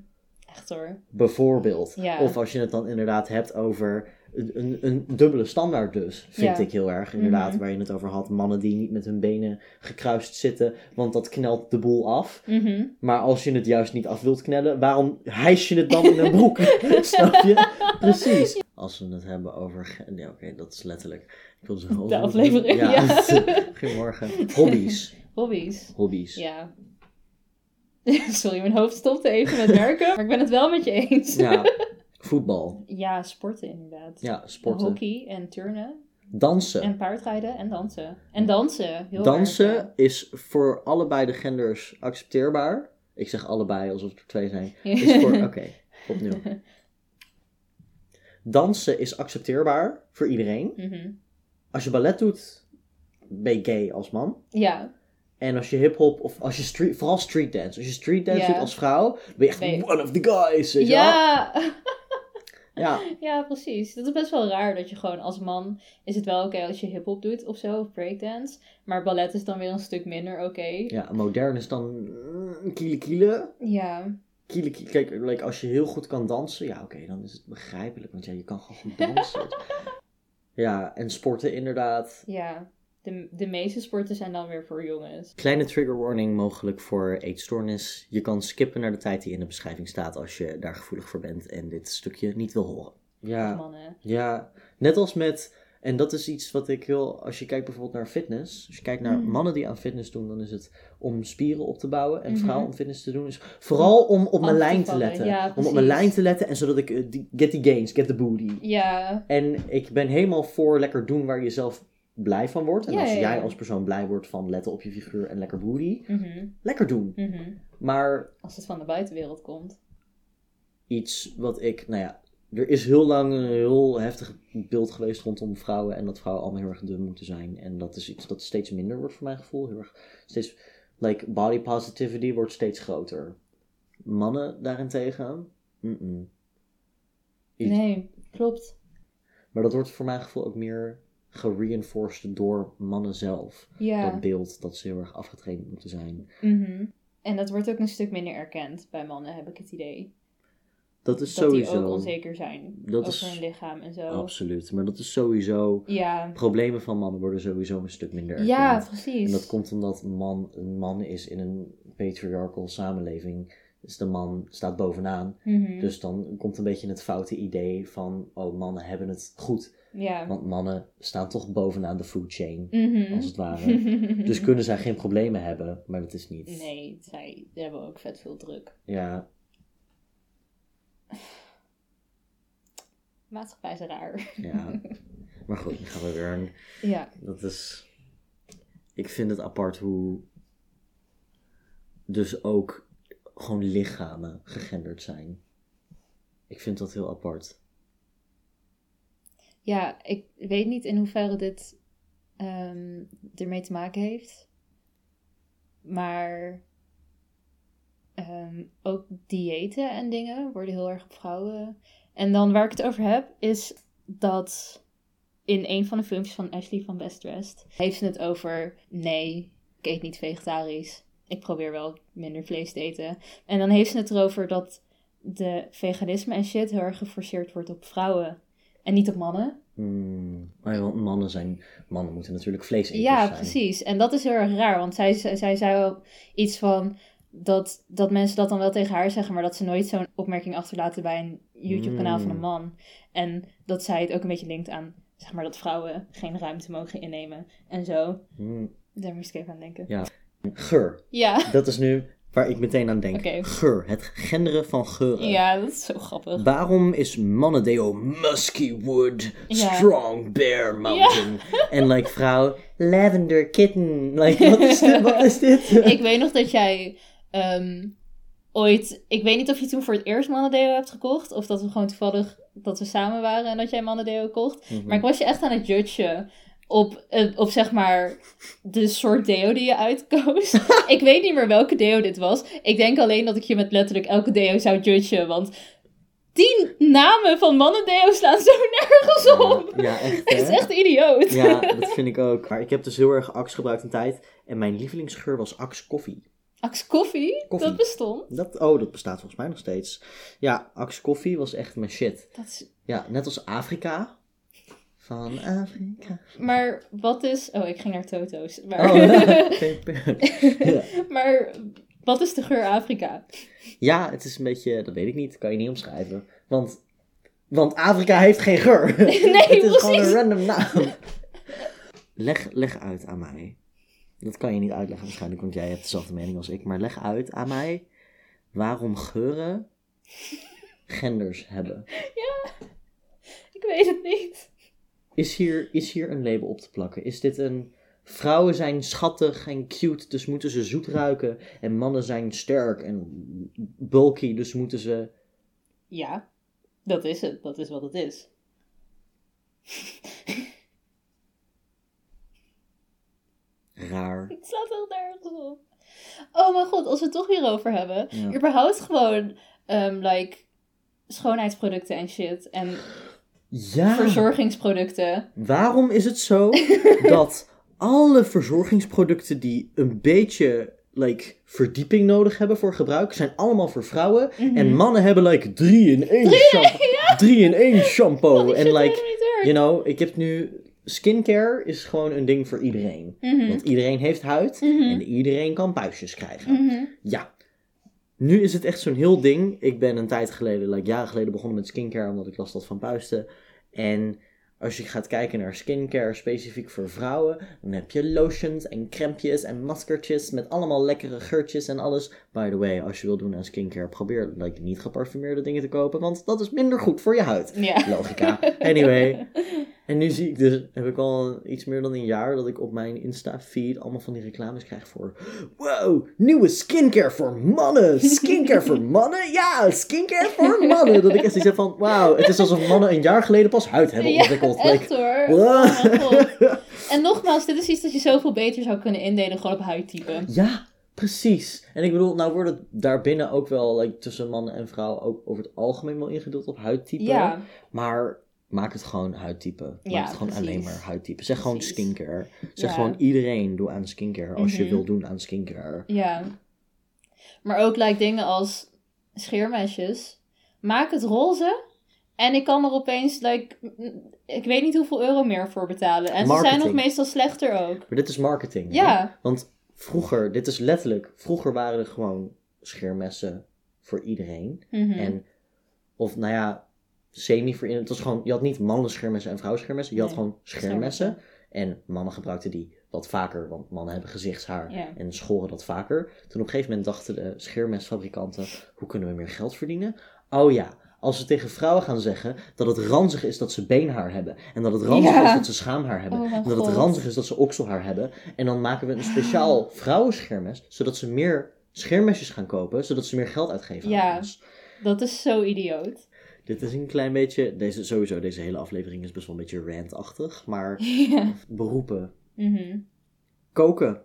[SPEAKER 2] Echt hoor.
[SPEAKER 1] Bijvoorbeeld.
[SPEAKER 2] Ja.
[SPEAKER 1] Of als je het dan inderdaad hebt over een, een, dubbele standaard dus, vind
[SPEAKER 2] Ja.
[SPEAKER 1] ik heel erg. Inderdaad,
[SPEAKER 2] Mhm.
[SPEAKER 1] waar je het over had. Mannen die niet met hun benen gekruist zitten, want dat knelt de boel af.
[SPEAKER 2] Mhm.
[SPEAKER 1] Maar als je het juist niet af wilt knellen, waarom hijs je het dan in een broek? Snap je? Precies. Als we het hebben over... Nee, oké, dat is letterlijk... Ik wil zeggen over...
[SPEAKER 2] aflevering, ja.
[SPEAKER 1] Goedemorgen. Hobby's.
[SPEAKER 2] Hobby's.
[SPEAKER 1] Hobby's.
[SPEAKER 2] Ja. Sorry, mijn hoofd stopte even met werken. Maar ik ben het wel met je eens.
[SPEAKER 1] Ja. Voetbal.
[SPEAKER 2] Ja, sporten inderdaad.
[SPEAKER 1] Ja, sporten.
[SPEAKER 2] Hockey en turnen.
[SPEAKER 1] Dansen.
[SPEAKER 2] En paardrijden en dansen. En dansen. Heel
[SPEAKER 1] Dansen
[SPEAKER 2] erg,
[SPEAKER 1] is voor allebei de genders accepteerbaar. Ik zeg allebei alsof er twee zijn.
[SPEAKER 2] ja.
[SPEAKER 1] Is voor, oké, opnieuw. Dansen is accepteerbaar voor iedereen.
[SPEAKER 2] Mhm.
[SPEAKER 1] Als je ballet doet, ben je gay als man.
[SPEAKER 2] Ja,
[SPEAKER 1] En als je hip-hop of als je street, vooral street dance. Als je street dance
[SPEAKER 2] Ja.
[SPEAKER 1] doet als vrouw, ben je echt
[SPEAKER 2] Nee.
[SPEAKER 1] one of the guys. Weet je wel?
[SPEAKER 2] ja.
[SPEAKER 1] ja.
[SPEAKER 2] precies. Dat is best wel raar dat je gewoon als man is het wel oké als je hip-hop doet of zo, of breakdance. Maar ballet is dan weer een stuk minder oké.
[SPEAKER 1] Ja, modern is dan mm, kiele kiele.
[SPEAKER 2] Ja.
[SPEAKER 1] Kiele, kiele. Kijk, like, als je heel goed kan dansen, ja oké, dan is het begrijpelijk. Want ja, je kan gewoon goed dansen. ja, en sporten inderdaad.
[SPEAKER 2] Ja. De, de meeste sporten zijn dan weer voor jongens.
[SPEAKER 1] Kleine trigger warning mogelijk voor eetstoornis. Je kan skippen naar de tijd die in de beschrijving staat als je daar gevoelig voor bent en dit stukje niet wil horen. Ja,
[SPEAKER 2] Mannen.
[SPEAKER 1] ja. net als met, en dat is iets wat ik wil, als je kijkt bijvoorbeeld naar fitness. Als je kijkt naar
[SPEAKER 2] Mm.
[SPEAKER 1] mannen die aan fitness doen, dan is het om spieren op te bouwen. En
[SPEAKER 2] Mhm.
[SPEAKER 1] vrouwen om fitness te doen is vooral om op mijn lijn te letten.
[SPEAKER 2] Ja,
[SPEAKER 1] om op mijn lijn te letten en zodat ik, eh, die, get the gains, get the booty.
[SPEAKER 2] Ja,
[SPEAKER 1] En ik ben helemaal voor lekker doen waar je zelf blij van wordt. En
[SPEAKER 2] Ja,
[SPEAKER 1] als
[SPEAKER 2] ja,
[SPEAKER 1] jij als persoon blij wordt van letten op je figuur en lekker booty,
[SPEAKER 2] mhm,
[SPEAKER 1] lekker doen.
[SPEAKER 2] mhm.
[SPEAKER 1] Maar
[SPEAKER 2] als het van de buitenwereld komt.
[SPEAKER 1] iets wat ik, nou ja, er is heel lang een heel heftig beeld geweest rondom vrouwen en dat vrouwen allemaal heel erg dun moeten zijn. En dat is iets dat steeds minder wordt voor mijn gevoel. Heel erg, steeds, like, body positivity wordt steeds groter. Mannen daarentegen. Iets-
[SPEAKER 2] Nee, klopt.
[SPEAKER 1] Maar dat wordt voor mijn gevoel ook meer gereinforced door mannen zelf.
[SPEAKER 2] Ja.
[SPEAKER 1] Dat beeld dat ze heel erg afgetraind moeten zijn.
[SPEAKER 2] mhm. En dat wordt ook een stuk minder erkend bij mannen, heb ik het idee.
[SPEAKER 1] Dat is
[SPEAKER 2] dat
[SPEAKER 1] sowieso.
[SPEAKER 2] die ook onzeker zijn
[SPEAKER 1] Dat
[SPEAKER 2] over
[SPEAKER 1] is-
[SPEAKER 2] hun lichaam en zo.
[SPEAKER 1] Absoluut. Maar dat is sowieso.
[SPEAKER 2] Ja.
[SPEAKER 1] Problemen van mannen worden sowieso een stuk minder erkend.
[SPEAKER 2] ja, precies.
[SPEAKER 1] En dat komt omdat man, een man is in een patriarchal samenleving. Dus de man staat bovenaan.
[SPEAKER 2] Mhm.
[SPEAKER 1] Dus dan komt een beetje het foute idee van, oh, mannen hebben het goed.
[SPEAKER 2] Ja.
[SPEAKER 1] Want mannen staan toch bovenaan de food chain,
[SPEAKER 2] Mhm.
[SPEAKER 1] als het ware. Dus kunnen zij geen problemen hebben, maar dat is niet.
[SPEAKER 2] Nee, zij hebben ook vet veel druk.
[SPEAKER 1] Ja,
[SPEAKER 2] Maatschappij is raar.
[SPEAKER 1] ja. maar goed, nu gaan we weer.
[SPEAKER 2] Ja.
[SPEAKER 1] Dat is... Ik vind het apart hoe... Dus ook gewoon lichamen gegenderd zijn. Ik vind dat heel apart.
[SPEAKER 2] Ja, ik weet niet in hoeverre dit ehm, ermee te maken heeft. Maar ehm, ook diëten en dingen worden heel erg op vrouwen. En dan waar ik het over heb, is dat in een van de filmpjes van Ashley van Best heeft ze het over: nee, ik eet niet vegetarisch. Ik probeer wel minder vlees te eten. En dan heeft ze het erover dat de veganisme en shit heel erg geforceerd wordt op vrouwen en niet op mannen.
[SPEAKER 1] Hmm. Maar want mannen zijn... Mannen moeten natuurlijk vlees eten
[SPEAKER 2] Ja,
[SPEAKER 1] zijn.
[SPEAKER 2] precies. En dat is heel erg raar, want zij, zij, zij zei ook iets van dat, dat mensen dat dan wel tegen haar zeggen, maar dat ze nooit zo'n opmerking achterlaten bij een YouTube-kanaal van een
[SPEAKER 1] Mm.
[SPEAKER 2] man. En dat zij het ook een beetje linkt aan, zeg maar, dat vrouwen geen ruimte mogen innemen en zo.
[SPEAKER 1] Hmm.
[SPEAKER 2] Daar moest ik even aan denken.
[SPEAKER 1] Ja. Geur.
[SPEAKER 2] Ja,
[SPEAKER 1] Dat is nu waar ik meteen aan denk. Geur. Het genderen van geuren.
[SPEAKER 2] ja dat is zo grappig.
[SPEAKER 1] Waarom is mannendeo musky wood,
[SPEAKER 2] Ja.
[SPEAKER 1] strong bear mountain? En like vrouw, lavender kitten. Like, wat is dit? Wat is dit?
[SPEAKER 2] ik weet nog dat jij ehm, ooit... Ik weet niet of je toen voor het eerst Mannendeo hebt gekocht. Of dat we gewoon toevallig dat we samen waren en dat jij Mannendeo kocht.
[SPEAKER 1] Mhm.
[SPEAKER 2] Maar ik was je echt aan het judgen op, eh, op zeg maar de soort deo die je uitkoos. ik weet niet meer welke deo dit was. Ik denk alleen dat ik je met letterlijk elke deo zou judgen. Want die namen van mannendeo slaan zo nergens op.
[SPEAKER 1] Ja, ja, echt
[SPEAKER 2] Het is echt idioot.
[SPEAKER 1] Ja, dat vind ik ook. Maar ik heb dus heel erg Axe gebruikt een tijd. En mijn lievelingsgeur was Axe koffie.
[SPEAKER 2] Axe koffie,
[SPEAKER 1] Koffie.
[SPEAKER 2] dat bestond.
[SPEAKER 1] Dat, oh, dat bestaat volgens mij nog steeds. Ja, Axe koffie was echt mijn shit.
[SPEAKER 2] Dat is
[SPEAKER 1] Ja, net als Afrika. Van Afrika.
[SPEAKER 2] Maar wat is. Oh, ik ging naar Toto's. Maar,
[SPEAKER 1] Oh, ja.
[SPEAKER 2] maar wat is de geur Afrika?
[SPEAKER 1] ja, het is een beetje, dat weet ik niet, kan je niet omschrijven. Want, want Afrika heeft geen geur. het is gewoon een
[SPEAKER 2] precies.
[SPEAKER 1] random naam. Leg, leg uit aan mij. Dat kan je niet uitleggen waarschijnlijk, want jij hebt dezelfde mening als ik. Maar leg uit aan mij waarom geuren genders hebben.
[SPEAKER 2] Ik weet het niet.
[SPEAKER 1] Is hier, is hier een label op te plakken? Is dit een... Vrouwen zijn schattig en cute, dus moeten ze zoet ruiken. En mannen zijn sterk en bulky, dus moeten ze...
[SPEAKER 2] Ja, dat is het. Dat is wat het is.
[SPEAKER 1] Raar.
[SPEAKER 2] Het slaat heel nergens op. Oh mijn god, als we het toch hierover hebben.
[SPEAKER 1] Ja.
[SPEAKER 2] Überhaupt gewoon, ehm, like, schoonheidsproducten en shit. En
[SPEAKER 1] Ja,
[SPEAKER 2] verzorgingsproducten.
[SPEAKER 1] waarom is het zo dat alle verzorgingsproducten die een beetje like, verdieping nodig hebben voor gebruik, zijn allemaal voor vrouwen.
[SPEAKER 2] Mhm.
[SPEAKER 1] En mannen hebben like drie in één shampoo. Drie in één shampoo.
[SPEAKER 2] Oh,
[SPEAKER 1] en like, you know, ik heb nu skincare is gewoon een ding voor iedereen.
[SPEAKER 2] Mhm.
[SPEAKER 1] Want iedereen heeft huid
[SPEAKER 2] Mhm.
[SPEAKER 1] en iedereen kan puistjes krijgen. Ja. Nu is het echt zo'n heel ding. Ik ben een tijd geleden, like jaren geleden, begonnen met skincare omdat ik last had van puisten. En als je gaat kijken naar skincare specifiek voor vrouwen, dan heb je lotions en crempjes en maskertjes met allemaal lekkere geurtjes en alles. By the way, als je wil doen aan skincare, probeer like, niet geparfumeerde dingen te kopen, want dat is minder goed voor je huid.
[SPEAKER 2] Ja.
[SPEAKER 1] Logica. Anyway. En nu zie ik dus, heb ik al iets meer dan een jaar dat ik op mijn Insta-feed allemaal van die reclames krijg voor Wow, nieuwe skincare voor mannen! Skincare voor mannen? Ja, skincare voor mannen! Dat ik echt zoiets heb van, wauw, het is alsof mannen een jaar geleden pas huid hebben
[SPEAKER 2] Ja,
[SPEAKER 1] ontwikkeld.
[SPEAKER 2] echt
[SPEAKER 1] Like,
[SPEAKER 2] hoor. Oh. En nogmaals, dit is iets dat je zoveel beter zou kunnen indelen gewoon op huidtype.
[SPEAKER 1] Ja, precies. En ik bedoel, nou wordt het daarbinnen ook wel like, tussen mannen en vrouwen ook over het algemeen wel ingedeeld op huidtype.
[SPEAKER 2] Ja,
[SPEAKER 1] Maar maak het gewoon huidtype. Maak
[SPEAKER 2] Ja,
[SPEAKER 1] het gewoon
[SPEAKER 2] precies.
[SPEAKER 1] alleen maar huidtype. Zeg gewoon skincare. Zeg
[SPEAKER 2] Ja.
[SPEAKER 1] gewoon iedereen doe aan skincare als je
[SPEAKER 2] Mhm.
[SPEAKER 1] wil doen aan skincare.
[SPEAKER 2] ja. Maar ook like, dingen als scheermesjes. Maak het roze. En ik kan er opeens, like, ik weet niet hoeveel euro meer voor betalen. En ze zijn nog meestal slechter ook.
[SPEAKER 1] Maar dit is marketing. hè?
[SPEAKER 2] Ja,
[SPEAKER 1] Want vroeger, dit is letterlijk, vroeger waren er gewoon scheermessen voor iedereen.
[SPEAKER 2] Mhm.
[SPEAKER 1] En, of nou ja, semi Het was gewoon, je had niet mannen scheermessen en vrouwen scheermessen. Je had gewoon scheermessen. En mannen gebruikten die wat vaker, want mannen hebben gezichtshaar
[SPEAKER 2] Ja.
[SPEAKER 1] en schoren dat vaker. Toen op een gegeven moment dachten de scheermesfabrikanten, hoe kunnen we meer geld verdienen? Oh ja, als we tegen vrouwen gaan zeggen dat het ranzig is dat ze beenhaar hebben. En dat het ranzig
[SPEAKER 2] Ja.
[SPEAKER 1] is dat ze schaamhaar hebben.
[SPEAKER 2] Oh
[SPEAKER 1] en dat het ranzig is dat ze okselhaar hebben. En dan maken we een speciaal vrouwenscheermes, zodat ze meer scheermesjes gaan kopen, zodat ze meer geld uitgeven
[SPEAKER 2] Ja. dat is zo idioot.
[SPEAKER 1] Dit is een klein beetje, deze, sowieso, deze hele aflevering is best wel een beetje rantachtig, maar beroepen.
[SPEAKER 2] Mhm.
[SPEAKER 1] Koken.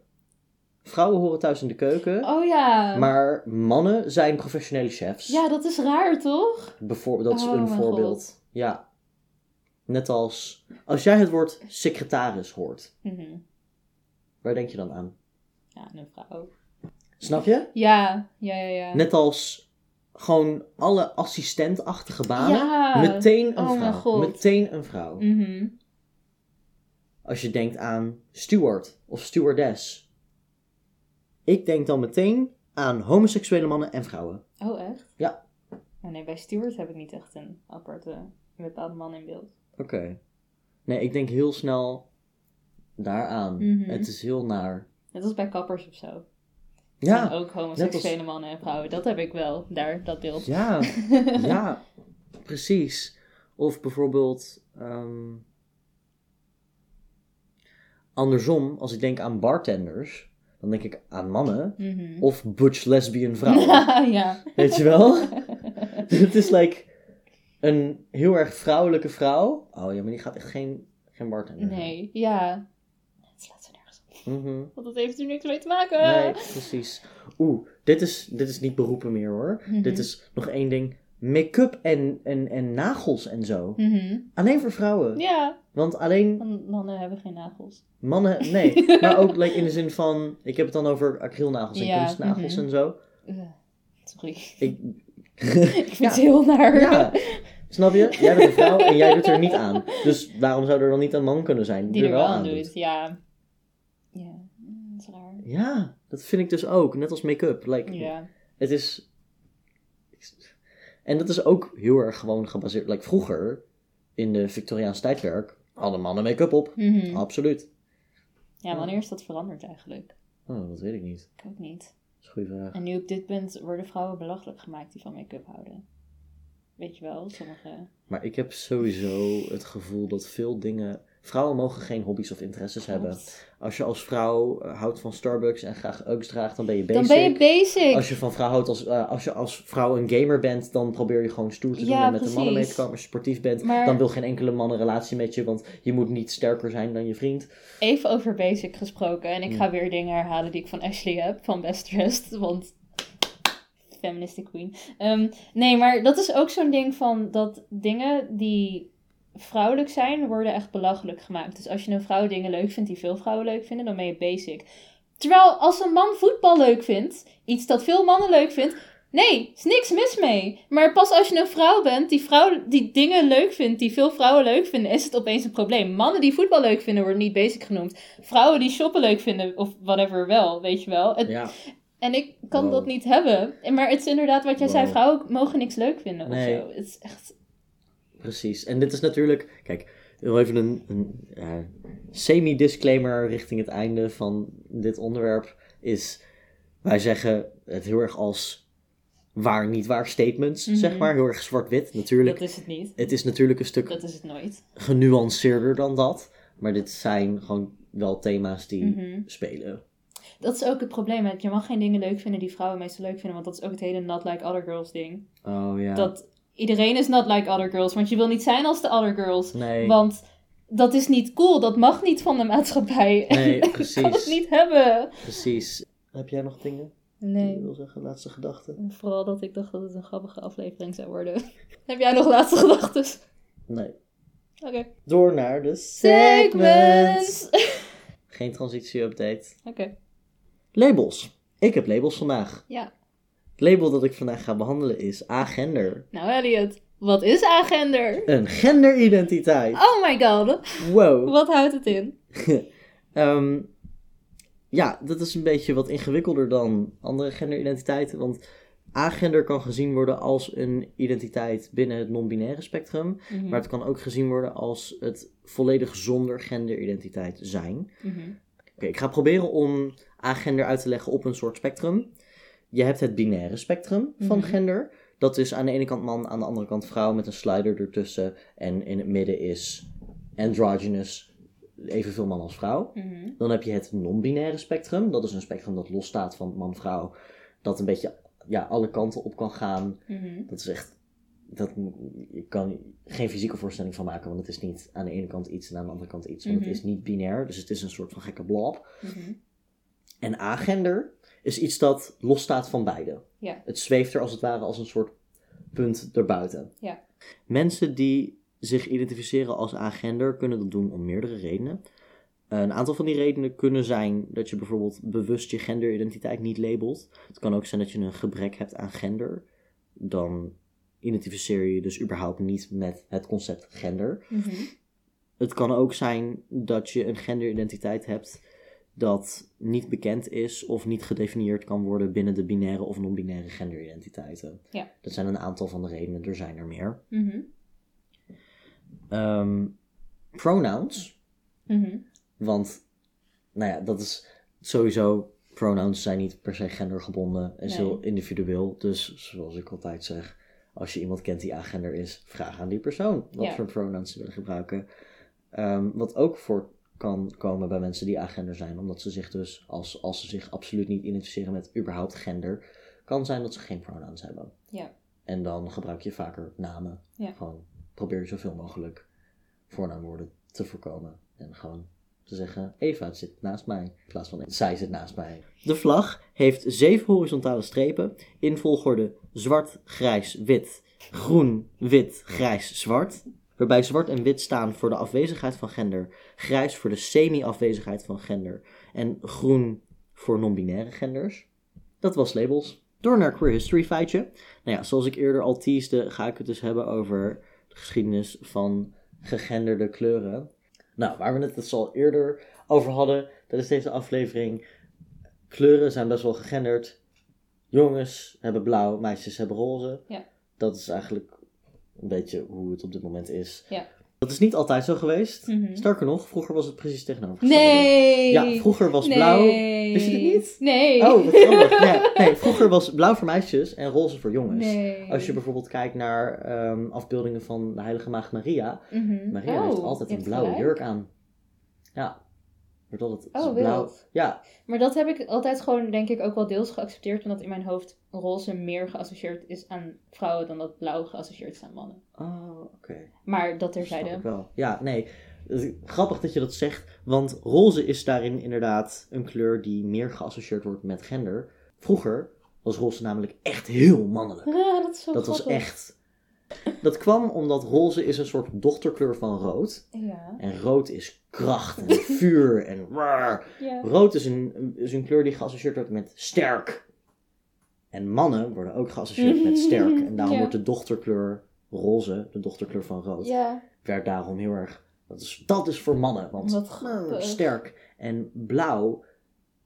[SPEAKER 1] Vrouwen horen thuis in de keuken,
[SPEAKER 2] Oh ja.
[SPEAKER 1] maar mannen zijn professionele chefs.
[SPEAKER 2] Ja, dat is raar, toch?
[SPEAKER 1] Bijvoor- dat is
[SPEAKER 2] Oh
[SPEAKER 1] een voorbeeld.
[SPEAKER 2] God.
[SPEAKER 1] Ja. Net als, als jij het woord secretaris hoort,
[SPEAKER 2] Mhm.
[SPEAKER 1] waar denk je dan aan?
[SPEAKER 2] Ja, een vrouw.
[SPEAKER 1] Snap je?
[SPEAKER 2] Ja, ja, ja, ja.
[SPEAKER 1] Net als gewoon alle assistentachtige banen,
[SPEAKER 2] Ja.
[SPEAKER 1] meteen een
[SPEAKER 2] Oh
[SPEAKER 1] vrouw.
[SPEAKER 2] God.
[SPEAKER 1] Meteen een vrouw. Als je denkt aan steward of stewardess. Ik denk dan meteen aan homoseksuele mannen en vrouwen.
[SPEAKER 2] Oh, echt?
[SPEAKER 1] Ja.
[SPEAKER 2] Oh, nee, bij Stewart heb ik niet echt een aparte, een bepaalde man in beeld.
[SPEAKER 1] Oké. Nee, ik denk heel snel daaraan.
[SPEAKER 2] Mhm.
[SPEAKER 1] Het is heel naar.
[SPEAKER 2] Net als bij kappers of zo.
[SPEAKER 1] Ja,
[SPEAKER 2] ook homoseksuele mannen en vrouwen. Dat heb ik wel, daar, dat beeld.
[SPEAKER 1] ja, ja, precies. Of bijvoorbeeld, ehm, andersom, als ik denk aan bartenders, dan denk ik aan mannen
[SPEAKER 2] Mhm.
[SPEAKER 1] of butch lesbian vrouwen.
[SPEAKER 2] ja.
[SPEAKER 1] Weet je wel? Het is like een heel erg vrouwelijke vrouw. Oh ja, maar die gaat echt geen, geen bartender.
[SPEAKER 2] Nee, ja.
[SPEAKER 1] Mhm.
[SPEAKER 2] Want dat heeft er niks mee te maken.
[SPEAKER 1] Nee, precies. Oeh, dit is, dit is niet beroepen meer hoor.
[SPEAKER 2] Mhm.
[SPEAKER 1] Dit is nog één ding. Make-up en, en, en nagels en zo.
[SPEAKER 2] Mhm.
[SPEAKER 1] Alleen voor vrouwen.
[SPEAKER 2] Ja,
[SPEAKER 1] Want alleen
[SPEAKER 2] want mannen hebben geen nagels.
[SPEAKER 1] mannen, nee. maar ook like, in de zin van, ik heb het dan over acrylnagels en
[SPEAKER 2] Ja,
[SPEAKER 1] kunstnagels
[SPEAKER 2] mhm.
[SPEAKER 1] en zo.
[SPEAKER 2] Ugh, sorry.
[SPEAKER 1] Ik,
[SPEAKER 2] ik vind
[SPEAKER 1] Ja.
[SPEAKER 2] het heel naar.
[SPEAKER 1] ja, snap je? Jij bent een vrouw en jij doet er niet aan. Dus waarom zou er dan niet een man kunnen zijn
[SPEAKER 2] Die er wel aan
[SPEAKER 1] doet?
[SPEAKER 2] doet, ja. Ja, mm, dat is raar.
[SPEAKER 1] Ja, dat vind ik dus ook. Net als make-up. Like,
[SPEAKER 2] Ja.
[SPEAKER 1] Het is. En dat is ook heel erg gewoon gebaseerd. Like vroeger, in de Victoriaanse tijdperk, hadden mannen make-up op.
[SPEAKER 2] Mhm.
[SPEAKER 1] Absoluut.
[SPEAKER 2] Ja, wanneer is dat veranderd eigenlijk?
[SPEAKER 1] Oh, dat weet ik niet.
[SPEAKER 2] Ik ook niet.
[SPEAKER 1] Dat is een goede vraag.
[SPEAKER 2] En nu op dit punt worden vrouwen belachelijk gemaakt die van make-up houden. Weet je wel, sommige...
[SPEAKER 1] Maar ik heb sowieso het gevoel dat veel dingen. Vrouwen mogen geen hobby's of interesses hebben. Als je als vrouw eh, houdt van Starbucks en graag Uggs draagt, dan ben je basic.
[SPEAKER 2] Dan ben je basic.
[SPEAKER 1] Als je van vrouw houdt als, eh, als je als vrouw een gamer bent, dan probeer je gewoon stoer te doen
[SPEAKER 2] Ja,
[SPEAKER 1] en met de mannen mee te komen. Als je sportief bent,
[SPEAKER 2] Maar-
[SPEAKER 1] dan wil geen enkele man een relatie met je, want je moet niet sterker zijn dan je vriend.
[SPEAKER 2] Even over basic gesproken. En ik
[SPEAKER 1] Hmm.
[SPEAKER 2] ga weer dingen herhalen die ik van Ashley heb. Van Best Dressed. Want... Feministic queen. Ehm, nee, maar dat is ook zo'n ding van dat dingen die vrouwelijk zijn, worden echt belachelijk gemaakt. Dus als je een vrouw dingen leuk vindt die veel vrouwen leuk vinden, dan ben je basic. Terwijl als een man voetbal leuk vindt, iets dat veel mannen leuk vindt, Nee, is niks mis mee. Maar pas als je een vrouw bent die, vrouw, die dingen leuk vindt, die veel vrouwen leuk vinden, is het opeens een probleem. Mannen die voetbal leuk vinden, worden niet basic genoemd. Vrouwen die shoppen leuk vinden, of whatever wel, weet je wel. Het-
[SPEAKER 1] Ja,
[SPEAKER 2] En ik kan
[SPEAKER 1] Wow.
[SPEAKER 2] dat niet hebben. En- Maar het is inderdaad wat jij zei, vrouwen mogen niks leuk vinden
[SPEAKER 1] Nee.
[SPEAKER 2] of zo. Het is echt...
[SPEAKER 1] precies. En dit is natuurlijk, kijk, heel even een, een semi-disclaimer richting het einde van dit onderwerp. Is, wij zeggen het heel erg als waar niet waar statements,
[SPEAKER 2] Mhm.
[SPEAKER 1] zeg maar. Heel erg zwart-wit, natuurlijk.
[SPEAKER 2] Dat is het niet.
[SPEAKER 1] Het is natuurlijk een stuk
[SPEAKER 2] Dat is het nooit.
[SPEAKER 1] genuanceerder dan dat. Maar dit zijn gewoon wel thema's die
[SPEAKER 2] Mhm.
[SPEAKER 1] spelen.
[SPEAKER 2] Dat is ook het probleem. Je mag geen dingen leuk vinden die vrouwen meestal leuk vinden. Want dat is ook het hele not like other girls ding.
[SPEAKER 1] Oh ja.
[SPEAKER 2] Dat iedereen is not like other girls. Want je wil niet zijn als de other girls.
[SPEAKER 1] Nee,
[SPEAKER 2] Want dat is niet cool. Dat mag niet van de maatschappij.
[SPEAKER 1] nee
[SPEAKER 2] Ik kan het
[SPEAKER 1] precies.
[SPEAKER 2] niet hebben.
[SPEAKER 1] Precies. Heb jij nog dingen? die Je
[SPEAKER 2] Nee.
[SPEAKER 1] wil zeggen, laatste gedachten?
[SPEAKER 2] Vooral dat ik dacht dat het een grappige aflevering zou worden. Heb jij nog laatste gedachten?
[SPEAKER 1] Nee.
[SPEAKER 2] Oké.
[SPEAKER 1] Door naar de segments.
[SPEAKER 2] Segments.
[SPEAKER 1] Geen transitie-update.
[SPEAKER 2] Oké.
[SPEAKER 1] Labels. Ik heb labels vandaag.
[SPEAKER 2] Ja.
[SPEAKER 1] Het label dat ik vandaag ga behandelen is agender.
[SPEAKER 2] Nou Elliot, wat is agender?
[SPEAKER 1] Een genderidentiteit.
[SPEAKER 2] Oh my god.
[SPEAKER 1] Wow.
[SPEAKER 2] Wat houdt het in?
[SPEAKER 1] Ehm, ja, dat is een beetje wat ingewikkelder dan andere genderidentiteiten. Want agender kan gezien worden als een identiteit binnen het non-binaire spectrum.
[SPEAKER 2] Mhm.
[SPEAKER 1] Maar het kan ook gezien worden als het volledig zonder genderidentiteit zijn.
[SPEAKER 2] Mhm.
[SPEAKER 1] Oké, ik ga proberen om agender uit te leggen op een soort spectrum. Je hebt het binaire spectrum van
[SPEAKER 2] Mhm.
[SPEAKER 1] gender. Dat is aan de ene kant man, aan de andere kant vrouw met een slider ertussen. En in het midden is androgynous, evenveel man als vrouw.
[SPEAKER 2] Mhm.
[SPEAKER 1] Dan heb je het non-binaire spectrum. Dat is een spectrum dat losstaat van man-vrouw. Dat een beetje ja, alle kanten op kan gaan.
[SPEAKER 2] Mhm.
[SPEAKER 1] Dat is echt. Dat, je kan geen fysieke voorstelling van maken, want het is niet aan de ene kant iets en aan de andere kant iets. Want het is niet binair, dus het is een soort van gekke blob. En agender is iets dat losstaat van beide.
[SPEAKER 2] Ja.
[SPEAKER 1] Het zweeft er als het ware als een soort punt erbuiten.
[SPEAKER 2] Ja.
[SPEAKER 1] Mensen die zich identificeren als agender kunnen dat doen om meerdere redenen. Een aantal van die redenen kunnen zijn dat je bijvoorbeeld bewust je genderidentiteit niet labelt. Het kan ook zijn dat je een gebrek hebt aan gender. Dan identificeer je je dus überhaupt niet met het concept gender.
[SPEAKER 2] Mhm.
[SPEAKER 1] Het kan ook zijn dat je een genderidentiteit hebt dat niet bekend is of niet gedefinieerd kan worden binnen de binaire of non-binaire genderidentiteiten.
[SPEAKER 2] Ja.
[SPEAKER 1] Dat zijn een aantal van de redenen, er zijn er meer.
[SPEAKER 2] Mhm.
[SPEAKER 1] Ehm, pronouns,
[SPEAKER 2] Mhm.
[SPEAKER 1] want nou ja, dat is sowieso, pronouns zijn niet per se gendergebonden en
[SPEAKER 2] Nee.
[SPEAKER 1] heel individueel. Dus zoals ik altijd zeg, als je iemand kent die agender is, vraag aan die persoon wat
[SPEAKER 2] Ja.
[SPEAKER 1] voor pronouns ze willen gebruiken. Ehm, wat ook voor kan komen bij mensen die agender zijn, omdat ze zich dus, als, als ze zich absoluut niet identificeren met überhaupt gender, kan zijn dat ze geen pronouns hebben.
[SPEAKER 2] Ja.
[SPEAKER 1] En dan gebruik je vaker namen.
[SPEAKER 2] Ja.
[SPEAKER 1] Gewoon probeer je zoveel mogelijk voornaamwoorden te voorkomen. En gewoon te zeggen, Eva zit naast mij, in plaats van zij zit naast mij. De vlag heeft zeven horizontale strepen in volgorde zwart, grijs, wit, groen, wit, grijs, zwart. Waarbij zwart en wit staan voor de afwezigheid van gender, grijs voor de semi-afwezigheid van gender en groen voor non-binaire genders. Dat was labels. Door naar queer history feitje. Nou ja, zoals ik eerder al teasde, ga ik het dus hebben over de geschiedenis van gegenderde kleuren. Nou, waar we het dus al eerder over hadden tijdens deze aflevering. Kleuren zijn best wel gegenderd. Jongens hebben blauw, meisjes hebben roze.
[SPEAKER 2] Ja.
[SPEAKER 1] Dat is eigenlijk een beetje hoe het op dit moment is.
[SPEAKER 2] Ja.
[SPEAKER 1] Dat is niet altijd zo geweest.
[SPEAKER 2] Mhm.
[SPEAKER 1] Sterker nog, vroeger was het precies tegenovergestelde.
[SPEAKER 2] Nee!
[SPEAKER 1] Ja, vroeger was
[SPEAKER 2] nee.
[SPEAKER 1] blauw. Wist je het niet?
[SPEAKER 2] Nee.
[SPEAKER 1] Oh, wat grappig. Ja, nee, vroeger was blauw voor meisjes en roze voor jongens.
[SPEAKER 2] Nee.
[SPEAKER 1] Als je bijvoorbeeld kijkt naar ehm, afbeeldingen van de Heilige Maagd Maria.
[SPEAKER 2] Mhm.
[SPEAKER 1] Maria
[SPEAKER 2] Oh,
[SPEAKER 1] heeft altijd
[SPEAKER 2] je
[SPEAKER 1] een blauwe
[SPEAKER 2] gelijk.
[SPEAKER 1] jurk aan. Ja. Wordt altijd
[SPEAKER 2] Oh,
[SPEAKER 1] blauw. Ja,
[SPEAKER 2] Maar dat heb ik altijd gewoon, denk ik, ook wel deels geaccepteerd. Omdat in mijn hoofd roze meer geassocieerd is aan vrouwen dan dat blauw geassocieerd is aan mannen.
[SPEAKER 1] oh, oké.
[SPEAKER 2] Maar dat terzijde.
[SPEAKER 1] ik wel. Ja, nee. Grappig dat je dat zegt, want roze is daarin inderdaad een kleur die meer geassocieerd wordt met gender. Vroeger was roze namelijk echt heel mannelijk.
[SPEAKER 2] Ja, dat is zo
[SPEAKER 1] Dat was echt. Dat kwam omdat roze is een soort dochterkleur van rood.
[SPEAKER 2] Ja.
[SPEAKER 1] En rood is kracht en vuur en raar.
[SPEAKER 2] ja.
[SPEAKER 1] Rood is een, is een kleur die geassocieerd wordt met sterk. En mannen worden ook geassocieerd met sterk. En daarom
[SPEAKER 2] Ja.
[SPEAKER 1] wordt de dochterkleur roze, de dochterkleur van rood,
[SPEAKER 2] Ja,
[SPEAKER 1] werd daarom heel erg. Dat is, dat is voor mannen, want
[SPEAKER 2] Wat grappig.
[SPEAKER 1] sterk. En blauw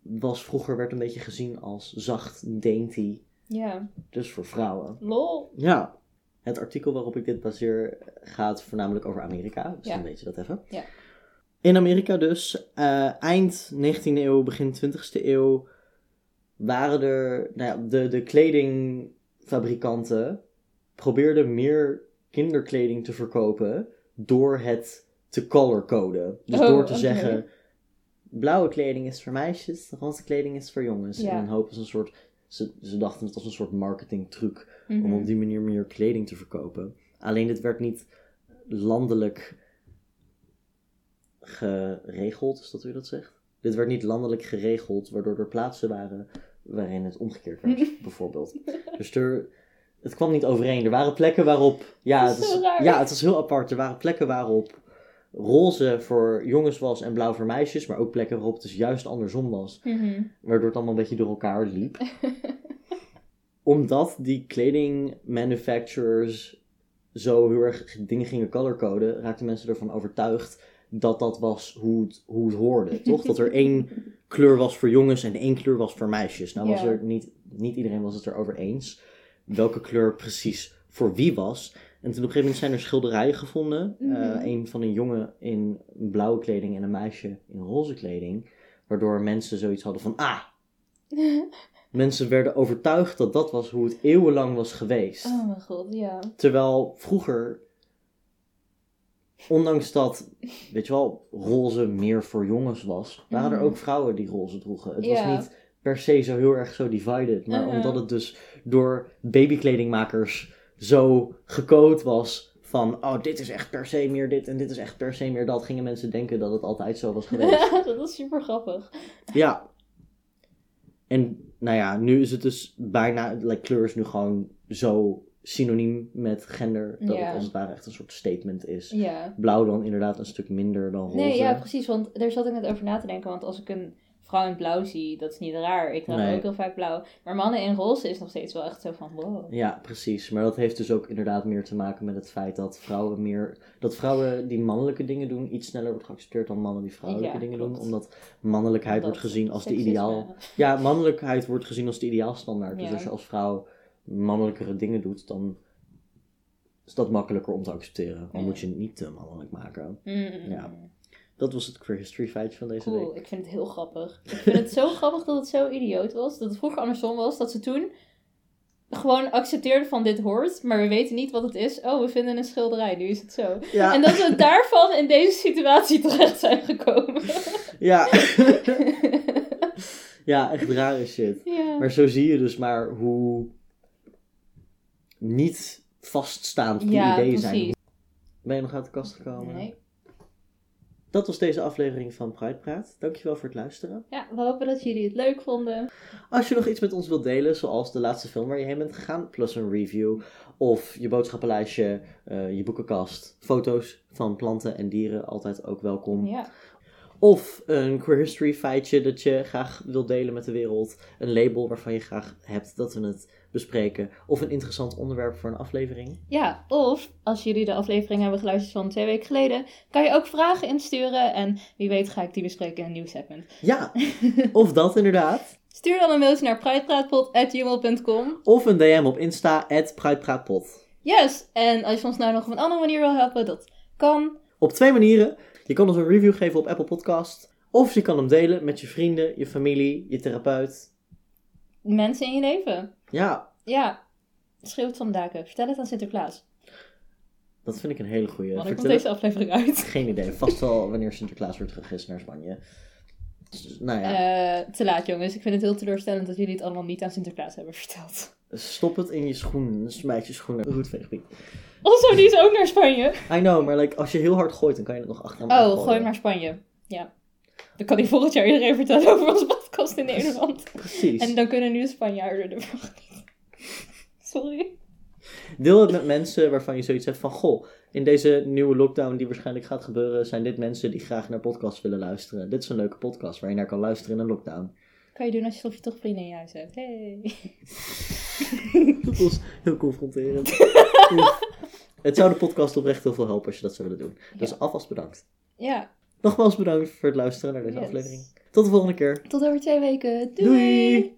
[SPEAKER 1] was vroeger werd een beetje gezien als zacht, dainty.
[SPEAKER 2] ja.
[SPEAKER 1] Dus voor vrouwen.
[SPEAKER 2] Lol.
[SPEAKER 1] Ja. Het artikel waarop ik dit baseer gaat voornamelijk over Amerika. Dus
[SPEAKER 2] Ja.
[SPEAKER 1] dan weet je dat even.
[SPEAKER 2] Ja.
[SPEAKER 1] In Amerika dus, eh, eind 19e eeuw, begin 20e eeuw, waren er, nou ja, de, de kledingfabrikanten probeerden meer kinderkleding te verkopen door het te colorcoden. Dus
[SPEAKER 2] Oh,
[SPEAKER 1] door te
[SPEAKER 2] oké.
[SPEAKER 1] zeggen, blauwe kleding is voor meisjes, roze kleding is voor jongens.
[SPEAKER 2] Ja.
[SPEAKER 1] En dan hopen ze een soort, ze, ze dachten het was een soort marketingtruc om
[SPEAKER 2] Mhm.
[SPEAKER 1] op die manier meer kleding te verkopen. Alleen dit werd niet landelijk geregeld, is dat hoe je dat zegt? Dit werd niet landelijk geregeld, waardoor er plaatsen waren waarin het omgekeerd werd, bijvoorbeeld. Dus er, het kwam niet overeen. Er waren plekken waarop, ja het,
[SPEAKER 2] is
[SPEAKER 1] ja, het was heel apart. Er waren plekken waarop roze voor jongens was en blauw voor meisjes, maar ook plekken waarop het dus juist andersom was.
[SPEAKER 2] Mhm.
[SPEAKER 1] Waardoor het allemaal een beetje door elkaar liep. Omdat die kleding manufacturers zo heel erg dingen gingen colorcoden, raakten mensen ervan overtuigd dat dat was hoe het, hoe het hoorde. Toch? Dat er één kleur was voor jongens en één kleur was voor meisjes. Nou was er niet, niet iedereen was het erover eens welke kleur precies voor wie was. En toen op een gegeven moment zijn er schilderijen gevonden.
[SPEAKER 2] Mhm.
[SPEAKER 1] Eh, een van een jongen in blauwe kleding en een meisje in roze kleding. Waardoor mensen zoiets hadden van, ah, mensen werden overtuigd dat dat was hoe het eeuwenlang was geweest.
[SPEAKER 2] Oh mijn god, ja.
[SPEAKER 1] Terwijl vroeger, ondanks dat, weet je wel, roze meer voor jongens was, waren er
[SPEAKER 2] Mhm.
[SPEAKER 1] ook vrouwen die roze droegen. Het
[SPEAKER 2] Ja.
[SPEAKER 1] was niet per se zo heel erg zo divided, maar
[SPEAKER 2] Uh-huh.
[SPEAKER 1] omdat het dus door babykledingmakers zo gecode was van, oh, dit is echt per se meer dit en dit is echt per se meer dat, gingen mensen denken dat het altijd zo was geweest.
[SPEAKER 2] dat is super grappig.
[SPEAKER 1] Ja. En nou ja, nu is het dus bijna, like, kleur is nu gewoon zo synoniem met gender, dat
[SPEAKER 2] Ja.
[SPEAKER 1] het als het ware echt een soort statement is.
[SPEAKER 2] Ja.
[SPEAKER 1] Blauw dan inderdaad een stuk minder dan roze.
[SPEAKER 2] Nee, ja, precies. Want daar zat ik net over na te denken. Want als ik een vrouw in blauw zie, dat is niet raar. Ik draag
[SPEAKER 1] Nee.
[SPEAKER 2] ook heel vaak blauw. Maar mannen in roze is nog steeds wel echt zo van wow.
[SPEAKER 1] Ja, precies. Maar dat heeft dus ook inderdaad meer te maken met het feit dat vrouwen meer, dat vrouwen die mannelijke dingen doen iets sneller wordt geaccepteerd dan mannen die vrouwelijke
[SPEAKER 2] Ja,
[SPEAKER 1] dingen
[SPEAKER 2] klopt.
[SPEAKER 1] doen. Omdat mannelijkheid
[SPEAKER 2] Dat
[SPEAKER 1] wordt gezien als de ideaal, Ja, mannelijkheid wordt gezien als de ideaalstandaard. Dus als je als vrouw mannelijkere dingen doet, dan is dat makkelijker om te accepteren. Dan
[SPEAKER 2] Ja.
[SPEAKER 1] moet je het niet te mannelijk maken.
[SPEAKER 2] Mm.
[SPEAKER 1] Ja. Dat was het queer history feitje van deze
[SPEAKER 2] Cool,
[SPEAKER 1] week.
[SPEAKER 2] ik vind het heel grappig. Ik vind het zo grappig dat het zo idioot was. Dat het vroeger andersom was. Dat ze toen gewoon accepteerden van dit hoort. Maar we weten niet wat het is. Oh, we vinden een schilderij. Nu is het zo.
[SPEAKER 1] Ja,
[SPEAKER 2] En dat we daarvan in deze situatie terecht zijn gekomen.
[SPEAKER 1] ja. ja, echt rare shit.
[SPEAKER 2] ja.
[SPEAKER 1] Maar zo zie je dus maar hoe niet vaststaand die
[SPEAKER 2] Ja,
[SPEAKER 1] ideeën
[SPEAKER 2] precies.
[SPEAKER 1] zijn. Ben je nog uit de kast gekomen?
[SPEAKER 2] Nee.
[SPEAKER 1] Dat was deze aflevering van Pride Praat. Dankjewel voor het luisteren.
[SPEAKER 2] Ja, we hopen dat jullie het leuk vonden.
[SPEAKER 1] Als je nog iets met ons wilt delen, zoals de laatste film waar je heen bent gegaan, plus een review, of je boodschappenlijstje, eh, je boekenkast, foto's van planten en dieren, altijd ook welkom.
[SPEAKER 2] Ja.
[SPEAKER 1] Of een queer history feitje dat je graag wilt delen met de wereld, een label waarvan je graag hebt dat we het bespreken, of een interessant onderwerp voor een aflevering.
[SPEAKER 2] ja, of als jullie de aflevering hebben geluisterd van twee weken geleden, kan je ook vragen insturen. En wie weet ga ik die bespreken in een nieuw segment.
[SPEAKER 1] Ja, of dat inderdaad.
[SPEAKER 2] Stuur dan een mailtje naar pridepraatpot.gmail.com.
[SPEAKER 1] Of een DM op Insta, @pridepraatpot.
[SPEAKER 2] Yes! En als je ons nou nog op een andere manier wil helpen, dat kan.
[SPEAKER 1] Op twee manieren. Je kan ons een review geven op Apple Podcast. Of je kan hem delen met je vrienden, je familie, je therapeut.
[SPEAKER 2] Mensen in je leven.
[SPEAKER 1] Ja,
[SPEAKER 2] Ja, schreeuw het van de daken. Vertel het aan Sinterklaas.
[SPEAKER 1] dat vind ik een hele goeie.
[SPEAKER 2] Wanneer komt deze aflevering uit?
[SPEAKER 1] Geen idee. Vast wel wanneer Sinterklaas wordt gegist naar Spanje. Dus, nou ja,
[SPEAKER 2] Eh, te laat jongens. Ik vind het heel teleurstellend dat jullie het allemaal niet aan Sinterklaas hebben verteld.
[SPEAKER 1] stop het in je schoen. Smijt je schoenen. Goed veegpiet.
[SPEAKER 2] Also, die is ook naar Spanje.
[SPEAKER 1] I know, maar like, als je heel hard gooit, dan kan je het nog achter
[SPEAKER 2] Oh, gooi maar Spanje. Ja. Dan kan hij volgend jaar iedereen vertellen over onze in Nederland.
[SPEAKER 1] Precies.
[SPEAKER 2] En dan kunnen nu Spanjaarden ervan. Sorry.
[SPEAKER 1] Deel het met mensen waarvan je zoiets hebt van: Goh, in deze nieuwe lockdown die waarschijnlijk gaat gebeuren, zijn dit mensen die graag naar podcasts willen luisteren. Dit is een leuke podcast waar je naar kan luisteren in een lockdown.
[SPEAKER 2] Kan je doen als je, je toch vrienden in huis hebt. Hey.
[SPEAKER 1] dat was heel confronterend. het zou de podcast oprecht heel veel helpen als je dat zou willen doen. Dus
[SPEAKER 2] ja.
[SPEAKER 1] alvast bedankt.
[SPEAKER 2] Ja.
[SPEAKER 1] Nogmaals bedankt voor het luisteren naar deze aflevering. Tot de volgende keer.
[SPEAKER 2] Tot over twee weken. Doei.
[SPEAKER 1] Doei.